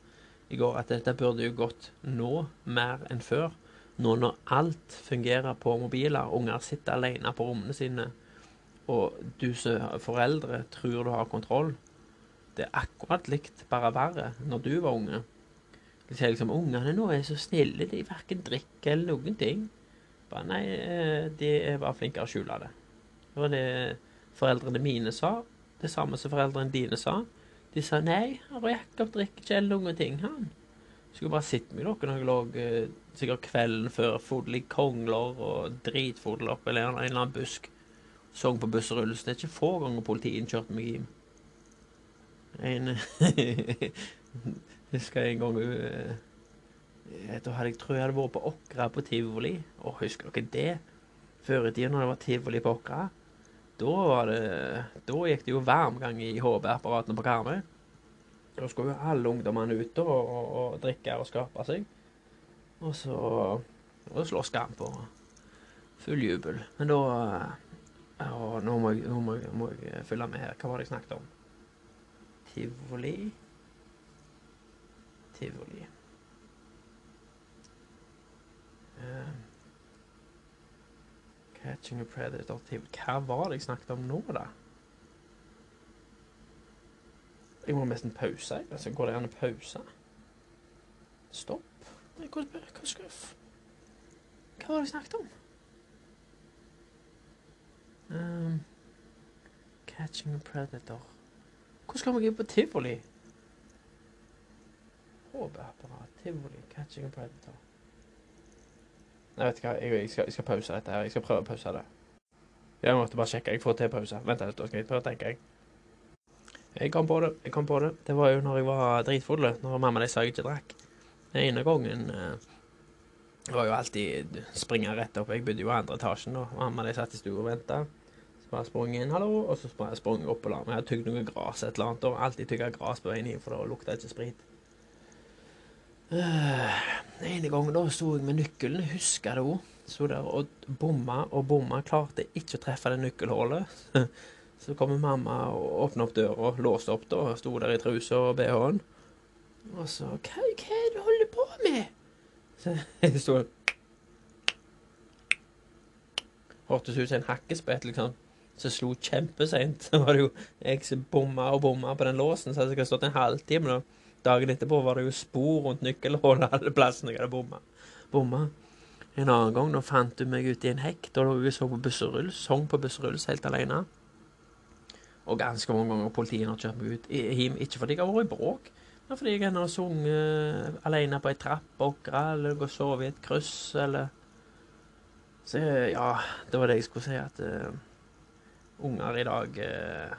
i går, at dette burde jo gått nå mer enn før. Nå når alt fungerer på mobiler, unger sitter alene på rommene sine, og du som foreldre tror du har kontroll. Det er akkurat likt, bare verre, når du var unge. De sier liksom 'Ungene nå er så snille, de verken drikker eller noen ting'. Bare nei, eh, de er bare flinkere å skjule det. Det var det foreldrene mine sa. Det samme som foreldrene dine sa. De sa nei, Jakob drikker ikke eller noen ting, han. Skulle bare sitte med dere når jeg lå eh, sikkert kvelden før fodel i kongler og dritfodel oppe eller en eller annen busk. Sang på bussrullelsen. Det er ikke få ganger politiet kjørte meg hjem. En Husker jeg en gang Da hadde jeg tror jeg hadde vært på Åkra på tivoli. Å, husker dere det? Før i tida når det var tivoli på Åkra. Da var det Da gikk det jo varmgang i HB-apparatene på Karmøy. Da skulle jo alle ungdommene ut og, og, og drikke og skape seg. Og så og skam og full jubel. Men da å, nå, må jeg, nå jeg, jeg følge med her. Hva var det jeg snakket om? Tivoli Tivoli. Uh, catching a predator tivoli Hva var det jeg snakket om nå, da? Jeg må nesten pause. jeg. Altså, går det an å pause? Stopp. Nei, Hva, hva skal jeg. Hva var det jeg snakket om? Um, catching a predator Hvordan skal vi inn på tivoli? HB-apparat, tivoli, catching a predator. Nei, vet du hva, jeg, jeg, skal, jeg skal pause dette her. Jeg skal prøve å pause det. Jeg måtte bare sjekke. Jeg får til pause. Vent litt, da skal jeg prøve å tenke. jeg. Jeg kom på det. jeg kom på Det Det var jo når jeg var dritfull, når mamma de sa jeg ikke drakk. Den ene gangen eh, var jo alltid springe rett opp. Jeg bodde jo i andre etasjen, da. Mamma de satt i stua og venta. Så bare sprang jeg inn, hallo, og så sprang jeg opp og la meg. Jeg hadde tygd noe gras et eller annet, og alltid tygga gras på veien inn, for det lukta ikke sprit. Den ene gangen da sto jeg med nøkkelen, husker det òg. Sto der og bomma og bomma, klarte ikke å treffe det nøkkelhullet. Så kommer mamma og åpner opp døra, låste opp da, sto der i trusa og bh-en. Og så hva, er det du holder på med?' Så jeg sto Hørtes ut som en hakkespett, liksom. Så slo kjempeseint. Så var det jo jeg som bomma og bomma på den låsen, så hadde jeg stått en halvtime. da. Dagen etterpå var det jo spor rundt nøkkelhullet alle plassene jeg hadde bomma. En annen gang da fant du meg ute i en hekk. Da lå jeg så på Busserull. Sang på Busserull helt alene. Og ganske mange ganger politiet har kjørt meg ut hjem. Ikke fordi jeg har vært i bråk, men fordi jeg har sunget alene på ei trapp okra, eller gått og sovet i et kryss, eller Så ja, det var det jeg skulle si, at uh, unger i dag uh,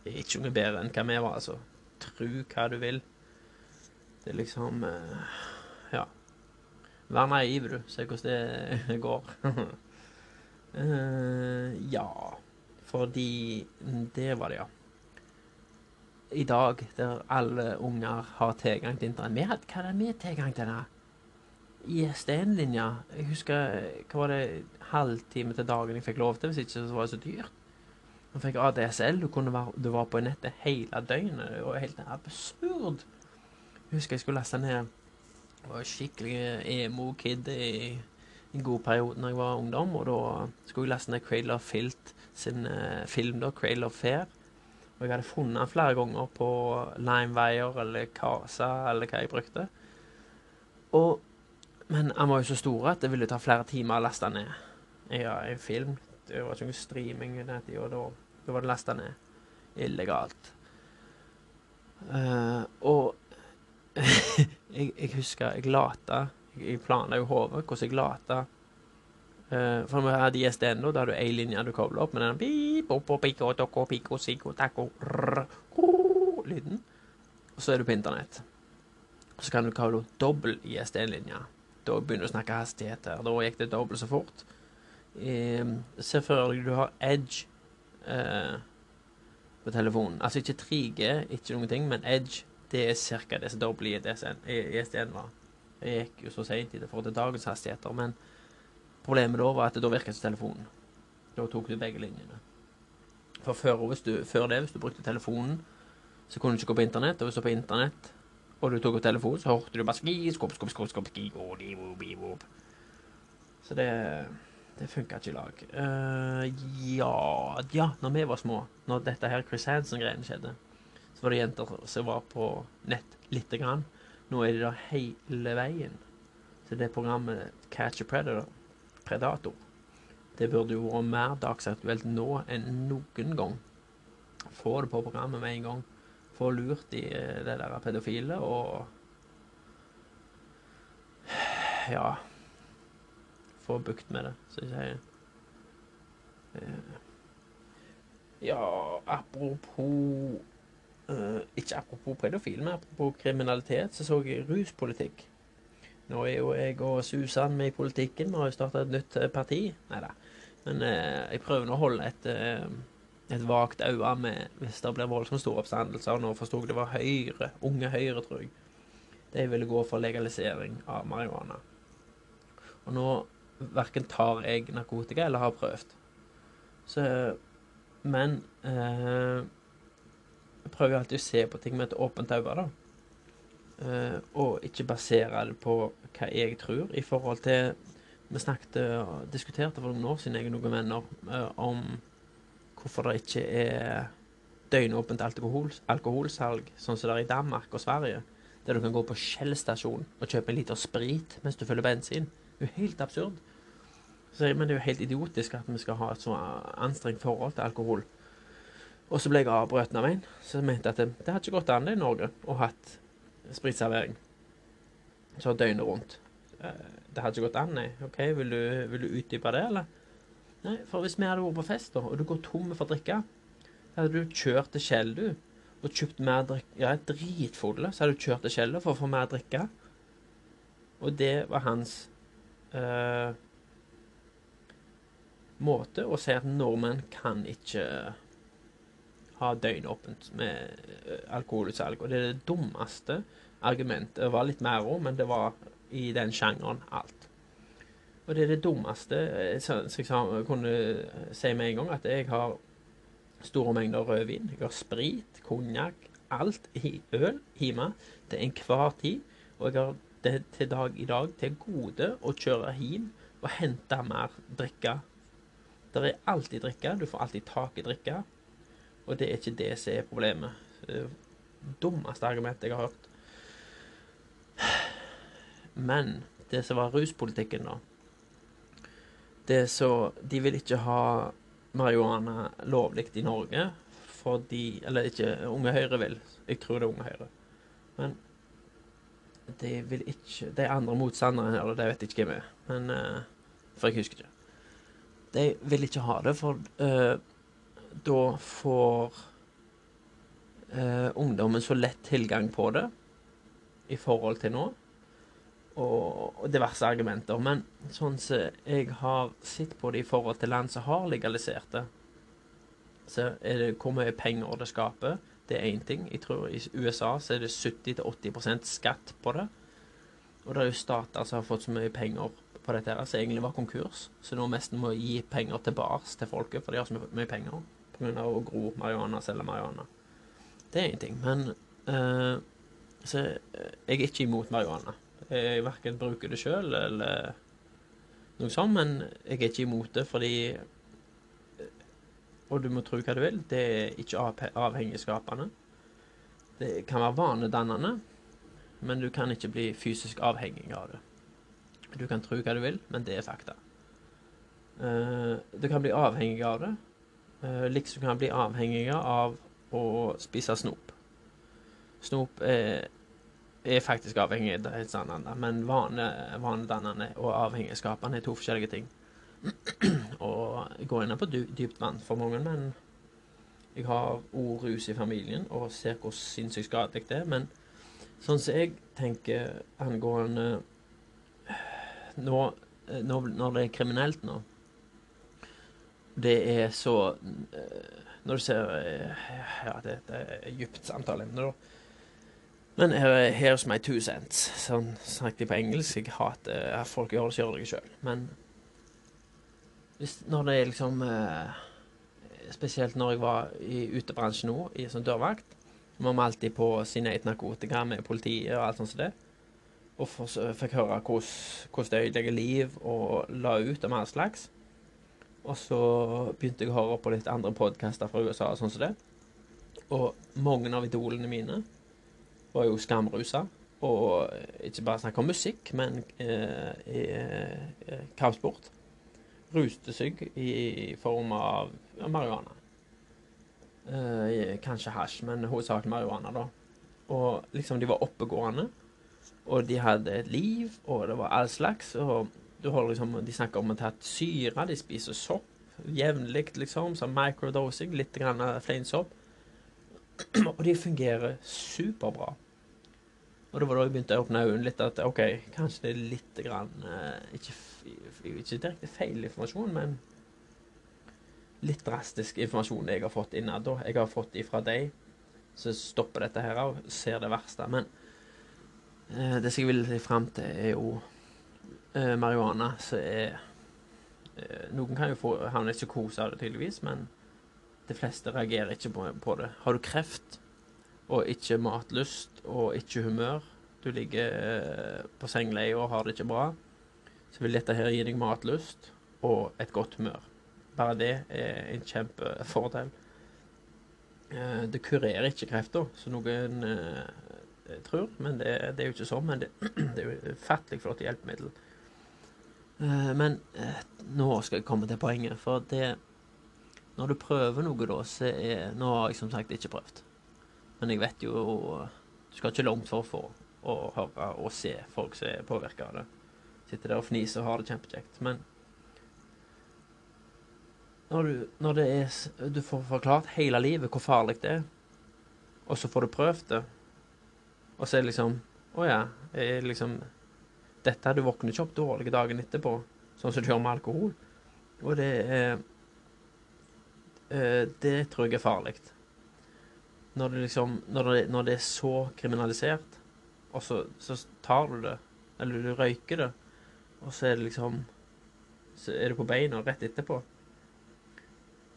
er ikke noe bedre enn hva vi var, altså. Tru hva du vil. Det er liksom eh, Ja. Vær naiv, du. Se hvordan det går. uh, ja. Fordi Det var det, ja. I dag, der alle unger har tilgang til internett Hva er det vi tilgang til? da? ISDN-linja. Jeg husker hva var det, halvtime til dagen jeg fikk lov til, hvis ikke så var det så dyrt. Jeg fikk ADSL. Du, kunne være, du var på nettet hele døgnet. Det var helt absurd. Jeg husker jeg skulle laste ned Jeg var skikkelig emo-kid i en god periode når jeg var ungdom, og da skulle jeg laste ned of Filt sin eh, film, da, Cradle of Fair. Og jeg hadde funnet den flere ganger på Limewire eller Casa eller hva jeg brukte. Og, men han var jo så stor at det ville ta flere timer å laste ned. Ja, en film. Det var ikke noe streaming i den tida, da, da var det lasta ned illegalt. Uh, og jeg, jeg husker jeg lata Jeg planla jo hodet hvordan jeg lata Uh, For vi hadde ISDN, da, hadde du én linje du kobla opp med den opp, opp, lyden. Og så er du på internett. Og så kan du kalle dobbel ISDN-linje. Da begynner du å snakke hastigheter. Da gikk det dobbelt så fort. Um, se for deg du har Edge uh, på telefonen. Altså ikke 3G, ikke noen ting, men Edge det er ca. det som da blir ISDN var. Jeg gikk jo så seint i det forhold til dagens hastigheter, men problemet da var at da virket ikke telefonen. Da tok du begge linjene. For før, hvis du, før det, hvis du brukte telefonen, så kunne du ikke gå på internett. Og hvis du var på internett og du tok opp telefonen, så hørte du bare ski, skop, skop, skop, skop, ski, go, di, wo, bi, wo. Så det det funka ikke i lag. Uh, ja Ja, når vi var små, når dette her Chris Hansen-greiene skjedde, var det jenter som var på nett lite grann. Nå er de der hele veien. Så det programmet Catch a Predator, Predator det burde jo vært mer dagsaktuelt nå enn noen gang. Få det på programmet med en gang. Få lurt de eh, det der pedofile og Ja Få bukt med det, så jeg. Eh, Ja, apropos Ikke apropos pedofile, men apropos kriminalitet, så så jeg ruspolitikk. Nå er jo jeg og Susan med i politikken. Vi har jo starta et nytt eh, parti. Nei da. Men eh, jeg prøver nå å holde et, eh, et vagt øye med hvis det blir voldsomt store oppstandelser. Nå forsto jeg det var Høyre, Unge Høyre, tror jeg. De ville gå for legalisering av marihuana. Og nå verken tar jeg narkotika eller har prøvd. Så Men eh, prøver alltid å se på ting med et åpent øye, da. Uh, og ikke basere det på hva jeg tror, i forhold til Vi snakket og diskuterte for noen år siden, jeg og noen venner, uh, om hvorfor det ikke er døgnåpent alkohol, alkoholsalg, sånn som det er i Danmark og Sverige. Der du kan gå på Shell-stasjon og kjøpe en liter sprit mens du fyller bensin. Det er jo helt absurd. Så, men det er jo helt idiotisk at vi skal ha et så anstrengt forhold til alkohol. Og så ble jeg avbrøt av en som mente at det, det hadde ikke gått an i Norge å hatt spritservering så døgnet rundt. Eh, Det hadde ikke gått an, nei. OK, vil du, vil du utdype det, eller? Nei, for hvis vi hadde vært på fest, da, og du går tom for drikke, da hadde du kjørt til Kjell, du. og kjøpt mer drikke Ja, dritfulle, så hadde du kjørt til Kjell for å få mer drikke. Og det var hans uh, måte å si at nordmenn kan ikke ha døgnåpent med eh, alkoholutsalg. Og det er det dummeste argumentet. Det var litt mer òg, men det var i den sjangeren alt. Og det er det dummeste eh, så jeg kunne si med en gang at jeg har store mengder rødvin. Jeg har sprit, konjakk, alt i øl hjemme til enhver tid. Og jeg har det til dag i dag til gode å kjøre hjem og hente mer drikke. Det er alltid drikke. Du får alltid tak i drikke. Og det er ikke det som er problemet. Det dummeste argumentet jeg har hørt. Men det som var ruspolitikken, da Det så De vil ikke ha marihuana lovlig i Norge fordi Eller ikke Unge Høyre vil. Jeg tror det er Unge Høyre. Men de vil ikke De andre motstanderne her, det vet ikke hvem er. Men uh, For jeg husker ikke. De vil ikke ha det, for uh, da får eh, ungdommen så lett tilgang på det i forhold til nå og, og diverse argumenter. Men sånn som jeg har sett på det i forhold til land som har legalisert det, så er det hvor mye penger det skaper. Det er én ting. Jeg tror I USA så er det 70-80% skatt på det. Og det er jo stater som har fått så mye penger på dette her, som egentlig var konkurs. Så nå nesten må gi penger tilbake til folket, for de har så mye penger pga. å gro marihuana, selge marihuana. Det er ingenting. ting. Men uh, Så jeg er ikke imot marihuana. Jeg verken bruker det sjøl eller noe sånt, men jeg er ikke imot det fordi Og du må tro hva du vil, det er ikke avhengigskapende. Det kan være vanedannende, men du kan ikke bli fysisk avhengig av det. Du kan tro hva du vil, men det er fakta. Uh, du kan bli avhengig av det, liksom kan bli avhengig av å spise snop. Snop er er faktisk avhengig av helt annet, men vanedannende og avhengighetsskapende er to forskjellige ting. og jeg går inn på dypt vann for mange, men jeg har òg rus i familien og ser hvor sinnssykt skadelig det er. Men sånn som jeg tenker angående nå, nå, når det er kriminelt nå Det er så Når du ser Ja, det, det er dypt samtale. da. men here's my two cents. Sånn snakket de på engelsk. Jeg hater at folk gjør det, så gjør det sjøl. Men hvis, når det er liksom eh, Spesielt når jeg var i utebransjen nå, i sånn dørvakt, var vi alltid på sin eget narkotika med politiet og alt sånt som det. Og fikk høre hvordan de ødelegger liv og la ut om all slags. Og så begynte jeg å høre på litt andre podkaster fra USA og sånn som det. Og mange av idolene mine var jo skamrusa. Og ikke bare snakk om musikk, men eh, eh, kampsport. Ruste seg i form av marihuana. Eh, kanskje hasj, men hovedsakelig marihuana, da. Og liksom, de var oppegående. Og de hadde et liv, og det var all slags. Og du holder liksom, de snakker om å ta syre, de spiser sopp jevnlig, liksom. Sånn microdosing, litt grann fleinsopp. og de fungerer superbra. Og det var da jeg begynte å åpne øynene litt at OK, kanskje det er litt grann eh, ikke, ikke, direkte feil informasjon, men litt drastisk informasjon jeg har fått innad. Jeg har fått ifra deg som stopper dette her og ser det verste. Men eh, det som jeg vil si fram til, er jo eh, marihuana, så er eh, Noen kan jo få havne i psykose av det, tydeligvis, men de fleste reagerer ikke på, på det. Har du kreft og ikke matlyst og ikke humør, du ligger eh, på sengeleie og har det ikke bra, så vil dette her gi deg matlyst og et godt humør. Bare det er en kjempefordel. Eh, det kurerer ikke krefta, som noen eh, tror, men det, det, er jo ikke sånn. Men det, det er jo fattelig flott hjelpemiddel. Eh, men eh, nå skal jeg komme til poenget, for det Når du prøver noe, da, så er Nå har jeg som sagt ikke prøvd. Men jeg vet jo Du skal ikke langt for få å høre og se folk som er påvirka av det. Sitter der og fniser og har det kjempekjekt. Men når du, når det er, du får forklart hele livet hvor farlig det er, og så får du prøvd det, og så er det liksom Å ja, er liksom Dette du våknet ikke opp dårlige dagen etterpå, sånn som du gjør med alkohol. Og det er eh, Det tror jeg er farlig. Når liksom Når når det er så kriminalisert, og så, så tar du det, eller du røyker det, og så er det liksom Så er du på beina rett etterpå.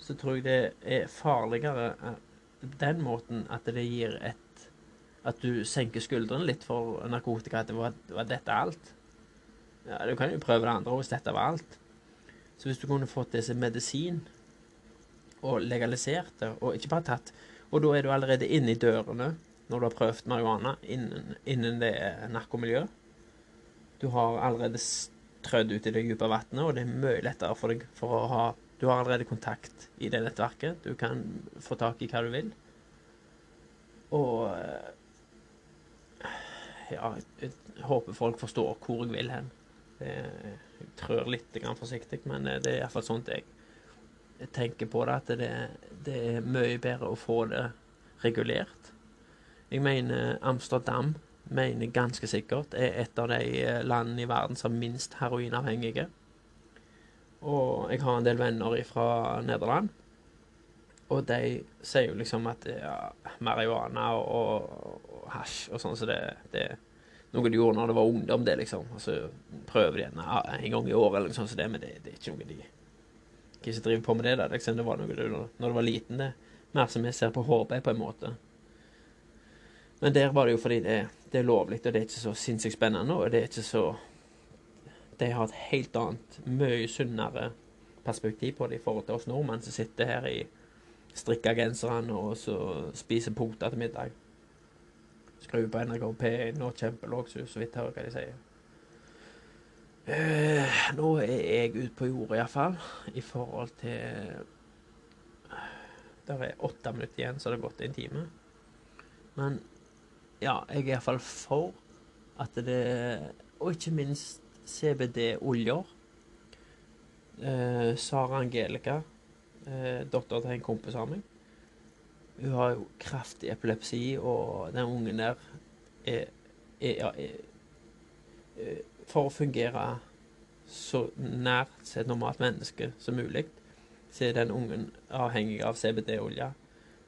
Så tror jeg det er farligere eh, den måten at det gir et At du senker skuldrene litt for narkotika. At det var, var dette alt? Ja, du kan jo prøve det andre hvis dette var alt. Så hvis du kunne fått som medisin, og legalisert det, og ikke bare tatt Og da er du allerede inne i dørene når du har prøvd marihuana innen, innen det narkomiljøet. Du har allerede trødd ut i det dype vannet, og det er mye lettere for deg for å ha Du har allerede kontakt i det nettverket. Du kan få tak i hva du vil. Og Ja, jeg håper folk forstår hvor jeg vil hen. Jeg trør litt forsiktig, men det er iallfall sånt jeg, tenker på det. At det, det, er mye bedre å få det regulert. Jeg mener Amsterdam mener ganske sikkert er et av de landene i verden som er minst heroinavhengige. Og jeg har en del venner fra Nederland. Og de sier jo liksom at ja, marihuana og, og hasj og sånn, så det, det noe de gjorde når det var ungdom, det, liksom. Og så prøver de en, gang i året eller noe sånt, så det, men det, det, er ikke noe de Kan ikke drive på med det, da. Liksom. Det var noe du når du var liten, det. Mer som jeg ser på HB, på en måte. Men der var det jo fordi det, det er lovlig, og det er ikke så sinnssykt spennende, og det er ikke så De har et helt annet, mye sunnere perspektiv på det i forhold til oss nordmenn som sitter her i strikka genserne og så spiser poter til middag. Skru på NRK P1 og kjempelågsus, så vidt hører hva de sier. Uh, nå er jeg ute på jordet, iallfall, i forhold til Der er åtte minutter igjen, så det har gått en time. Men ja, jeg er iallfall for at det Og ikke minst CBD-oljer. Uh, Sara Angelica, uh, dattera til en kompis av meg hun har jo kraftig epilepsi, og den ungen der er, er, er, er For å fungere så nært et normalt menneske som mulig, så er den ungen avhengig av CBD-olje.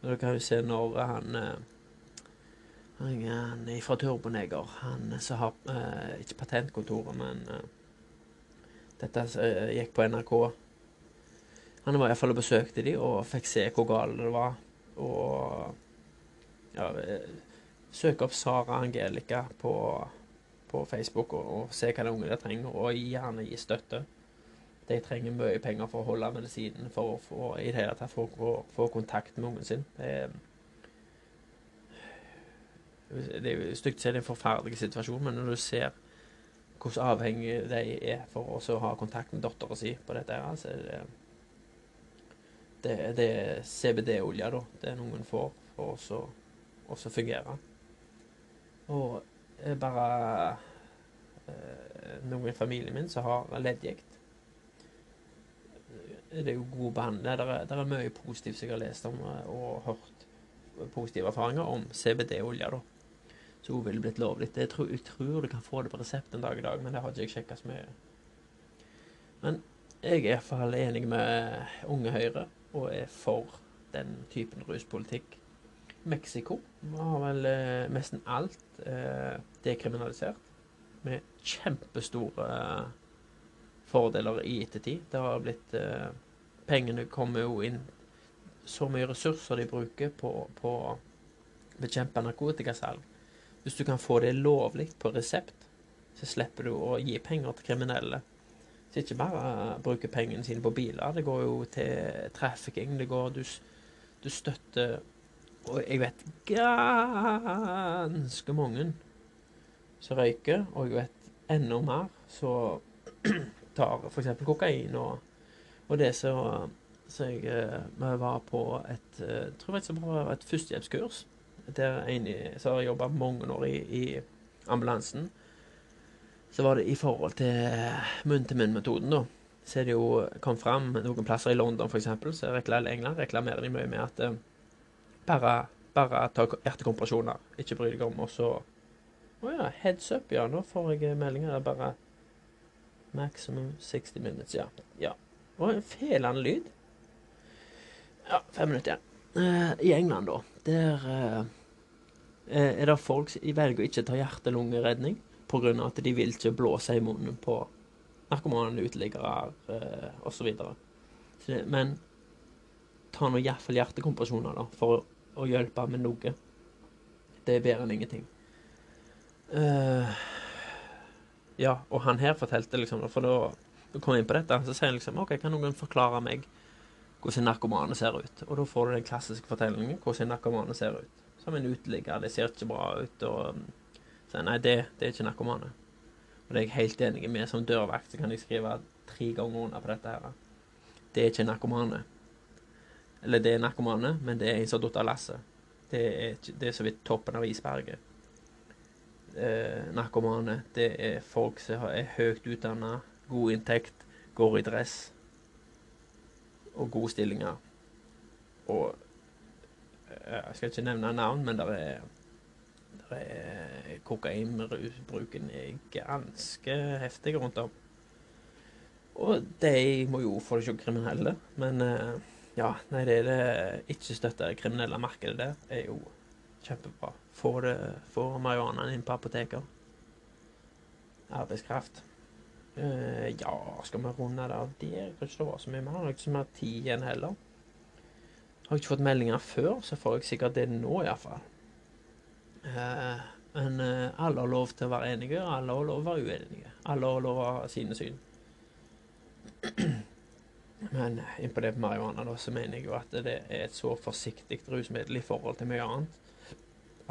Og du kan jo se når han eh, han, han er fra Turboneger, han som har eh, Ikke patentkontoret, men eh, dette eh, gikk på NRK. Han var iallfall og besøkte de og fikk se hvor galt det var og ja, søke opp Sara Angelica på, på Facebook og, og, se hva de ungene trenger, og gjerne gi støtte. De trenger mye penger for å holde medisinen, for å få, i det hele tatt få, få, kontakt med ungen sin. Det er, det er jo stygt er en forferdelig situasjon, men når du ser hvordan avhengig de er for å ha kontakt med dattera si på dette, her, så er det det, det er CBD-olje, da. Det er noen får for å fungere. Og bare eh, noen i familien min som har leddgikt. Det er jo god behandling. Det er, er mye positivt som jeg har lest om eh, og hørt positive erfaringer om CBD-olje. da. Så hun ville blitt lovlig. Jeg tror, jeg tror du kan få det på resept en dag i dag, men det har ikke jeg sjekka så mye. Men jeg er iallfall enig med Unge Høyre og er for den typen ruspolitikk. Mexico har vel eh, nesten alt eh, dekriminalisert, med kjempestore eh, fordeler i ettertid. Det har blitt eh, Pengene kommer jo inn Så mye ressurser de bruker på, på å bekjempe narkotikasalg. Hvis du kan få det lovlig på resept, så slipper du å gi penger til kriminelle. Så ikke bare bruker pengene sine på biler. Det går jo til trafficking. Det går Du, du støtter Og jeg vet ganske mange som røyker, og jeg vet enda mer som tar f.eks. kokain og, og det som så jeg vi eh, var på et eh, tror jeg var et førstehjelpskurs der en som har jobba mange år i, i ambulansen så var det i forhold til munn-til-munn-metoden, da. Så er det jo kom fram noen plasser i London, f.eks., så reklamer England reklamerer de mye med at uh, bare Bare ta hjertekompresjoner. Ikke bry deg om. Og så Å ja, heads up, ja. Nå får jeg meldinger. Det er bare Maximum 60 minutes, ja. ja. Og en felende lyd. Ja, fem minutter igjen. Uh, I England, da, der uh, er det folk som velger å ikke ta hjerte-lungeredning pga. at de vil ikke blåse i munnen på narkomane, uteliggere eh, osv. Men ta nå iallfall hjertekompresjoner da, for å, å, hjelpe med noe. Det er bedre enn ingenting. Uh, ja, og han her fortalte liksom For da, kom jeg inn på dette, så sier han liksom OK, kan noen forklare meg hvordan narkomane ser ut? Og da får du den klassiske fortellingen hvordan narkomane ser ut. Som en uteligger. Det ser ikke bra ut. Og sier nei, det, det er ikke narkomane. Og det er jeg helt enig med. Som dørvakt så kan jeg skrive tre ganger under på dette her. Det er ikke narkomane. Eller det er narkomane, men det er en som har falt av lasset. Det er, det er så vidt toppen av isberget. Eh, narkomane, det er folk som er høyt utdanna, god inntekt, går i dress og gode stillinger. Og eh, jeg skal ikke nevne navn, men er, er kokainbruken er ganske heftig rundt om. Og de må jo få det ikke kriminelle, men eh, ja, nei, det er det ikke støtte kriminelle markedet der, er jo kjempebra. Få, det, marihuanaen inn på apoteker. Arbeidskraft. Uh, ja, skal vi runde det av der? Jeg tror ikke det var så mye mer. Jeg har ikke så mer tid igjen heller. Har ikke fått meldinger før, så får jeg sikkert det nå iallfall. Men uh, alle har lov til å være enige, alle har lov til å være uenige. Alle har lov til å ha sine syn. Men innpå det på marihuana, da, så mener jeg jo at det er et så forsiktig rusmiddel i forhold til mye annet.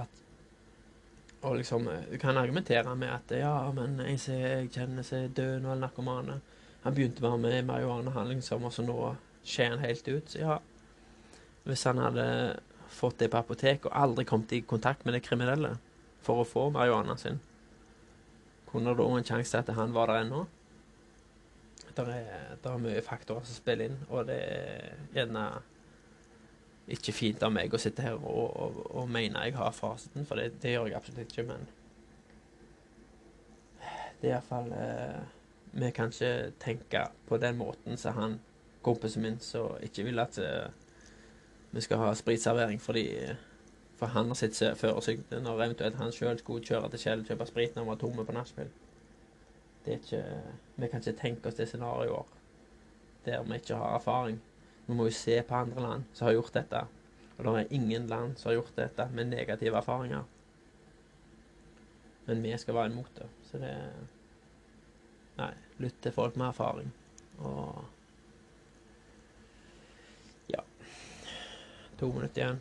At Og liksom Du kan argumentere med at ja, men en som jeg kjenner er død nå, eller narkomane Han begynte bare med marihuanahandling, og så nå skjer han helt ut. Så ja Hvis han hadde fått det på apotek og aldri kommet i kontakt med det kriminelle for å få marihuana sin, kunne det da en sjanse til at han var der ennå? det er, det er mye faktorer som spiller inn, og det er gjerne ikke fint av meg å sitte her og, og, og mene jeg har fasiten, for det, det, gjør jeg absolutt ikke, men det er iallfall eh, Vi kan ikke tenke på den måten som han kompisen min som ikke vil at eh, vi skal ha spritservering fordi for han har sitt førersykte når eventuelt han sjøl skulle kjøre til Kjell og kjøpe sprit når han var tomme på nachspiel. Det er ikke Vi kan ikke tenke oss det scenarioet der vi ikke har erfaring. Vi må jo se på andre land som har gjort dette. Og det er ingen land som har gjort dette med negative erfaringer. Men vi skal være imot det. Så det Nei, lytt til folk med erfaring. Og To minutter igjen.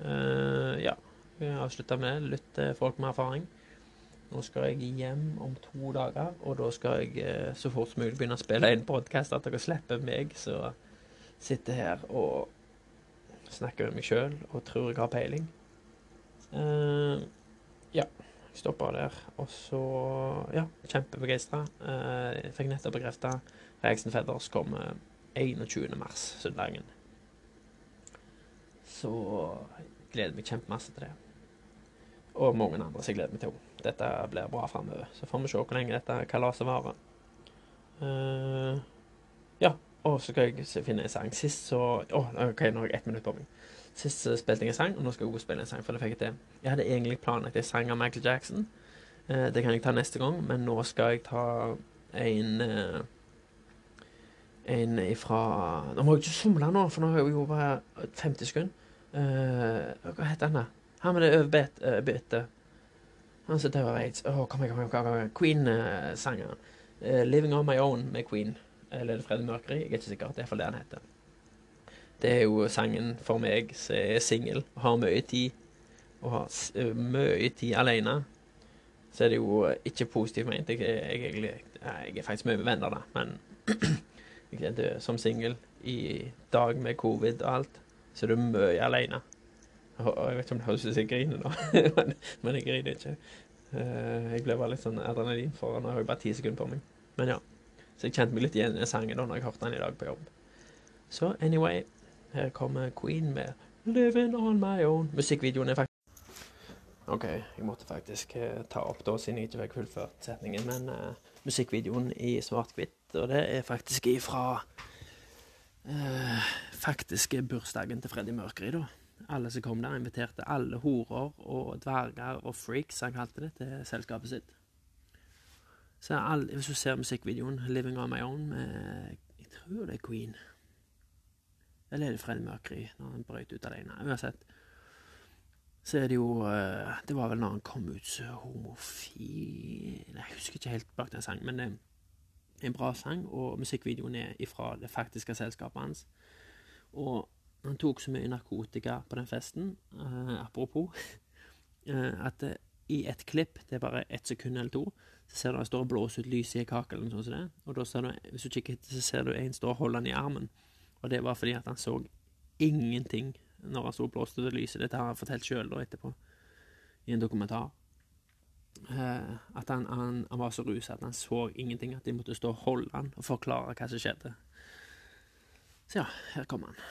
Uh, ja. Vi avslutter med lytt til folk med erfaring. Nå skal jeg hjem om to dager, og da skal jeg eh, så fort som mulig begynne å spille inn podkast. At dere slipper meg som sitter her og snakker med meg sjøl og tror jeg har peiling. Uh, ja. Jeg stopper der. Og så Ja, kjempebegeistra. Uh, jeg fikk nettopp bekrefta Reaksen Feathers kommer 21. mars, søndagen. Så jeg gleder meg kjempemasse til det. Og mange andre som jeg gleder meg til. Dette blir bra framover. Så får vi se hvor lenge dette kalaset varer. Uh, ja, og så skal jeg finne en sang. Sist så oh, OK, nå har jeg ett minutt på meg. Sist så spilte jeg en sang, og nå skal jeg også spille en sang. For det fikk jeg til. Jeg hadde egentlig planlagt en sang av Michael Jackson. Uh, det kan jeg ta neste gang, men nå skal jeg ta en uh, En ifra Nå må jeg ikke somle nå, for nå har jeg jo bare 50 sekunder. Hva heter han, da? Han med det overbitte. Han som dør av aids. Å, kom igjen, kom igjen. Queen-sangeren. Uh, 'Living On My Own' med Queen. Eller er det Freddie Mercury? Jeg er ikke sikker. Det er iallfall det han heter. Det er jo sangen for meg som er singel og har mye tid. Og har mye tid alene. Så er det jo ikke positivt ment. Jeg, jeg, jeg, jeg, er faktisk mye med venner, da. Men som singel i dag med covid og alt, så er mye alene. Jeg vet ikke om det høres ut som jeg griner nå, men, men, jeg griner ikke. Uh, jeg ble bare litt sånn adrenalin foran, og jeg har bare ti sekunder på meg. Men ja. Så jeg kjente meg litt igjen i sangen da når jeg hørte den i dag på jobb. Så anyway, her kommer Queen med Living on my own. Musikkvideoen er faktisk OK, jeg måtte faktisk eh, ta opp da, siden jeg ikke fikk fullført setningen. Men eh, musikkvideoen i svart-hvitt, og det er faktisk ifra eh, faktiske bursdagen til Freddie Mercury, da. Alle som kom der, inviterte alle horer og dverger og freaks, han kalte det, til selskapet sitt. Så alle, hvis du ser musikkvideoen 'Living on my own' med Jeg tror det er Queen. Eller er det Freddie Mercury når han brøt ut alene? Uansett. Så er det jo eh, Det var vel når han kom ut så homofil Jeg husker ikke helt bak den sangen, men det er en bra sang, og musikkvideoen er ifra det faktiske selskapet hans. Og han tok så mye narkotika på den festen, eh, apropos, eh, at det, i et klipp, det er bare ett sekund eller to, så ser du han står og blåser ut lyset i kakelen, sånt som det. Og da ser du, hvis du kikker etter, så ser du en står og holder han i armen. Og det var fordi at han så ingenting når han sto og blåste ut lyset. Dette har han fortalt sjøl etterpå, i en dokumentar. Eh, at han, han, han var så rusa at han så ingenting, at de måtte stå og holde han og forklare hva som skjedde. Så ja, her kommer han.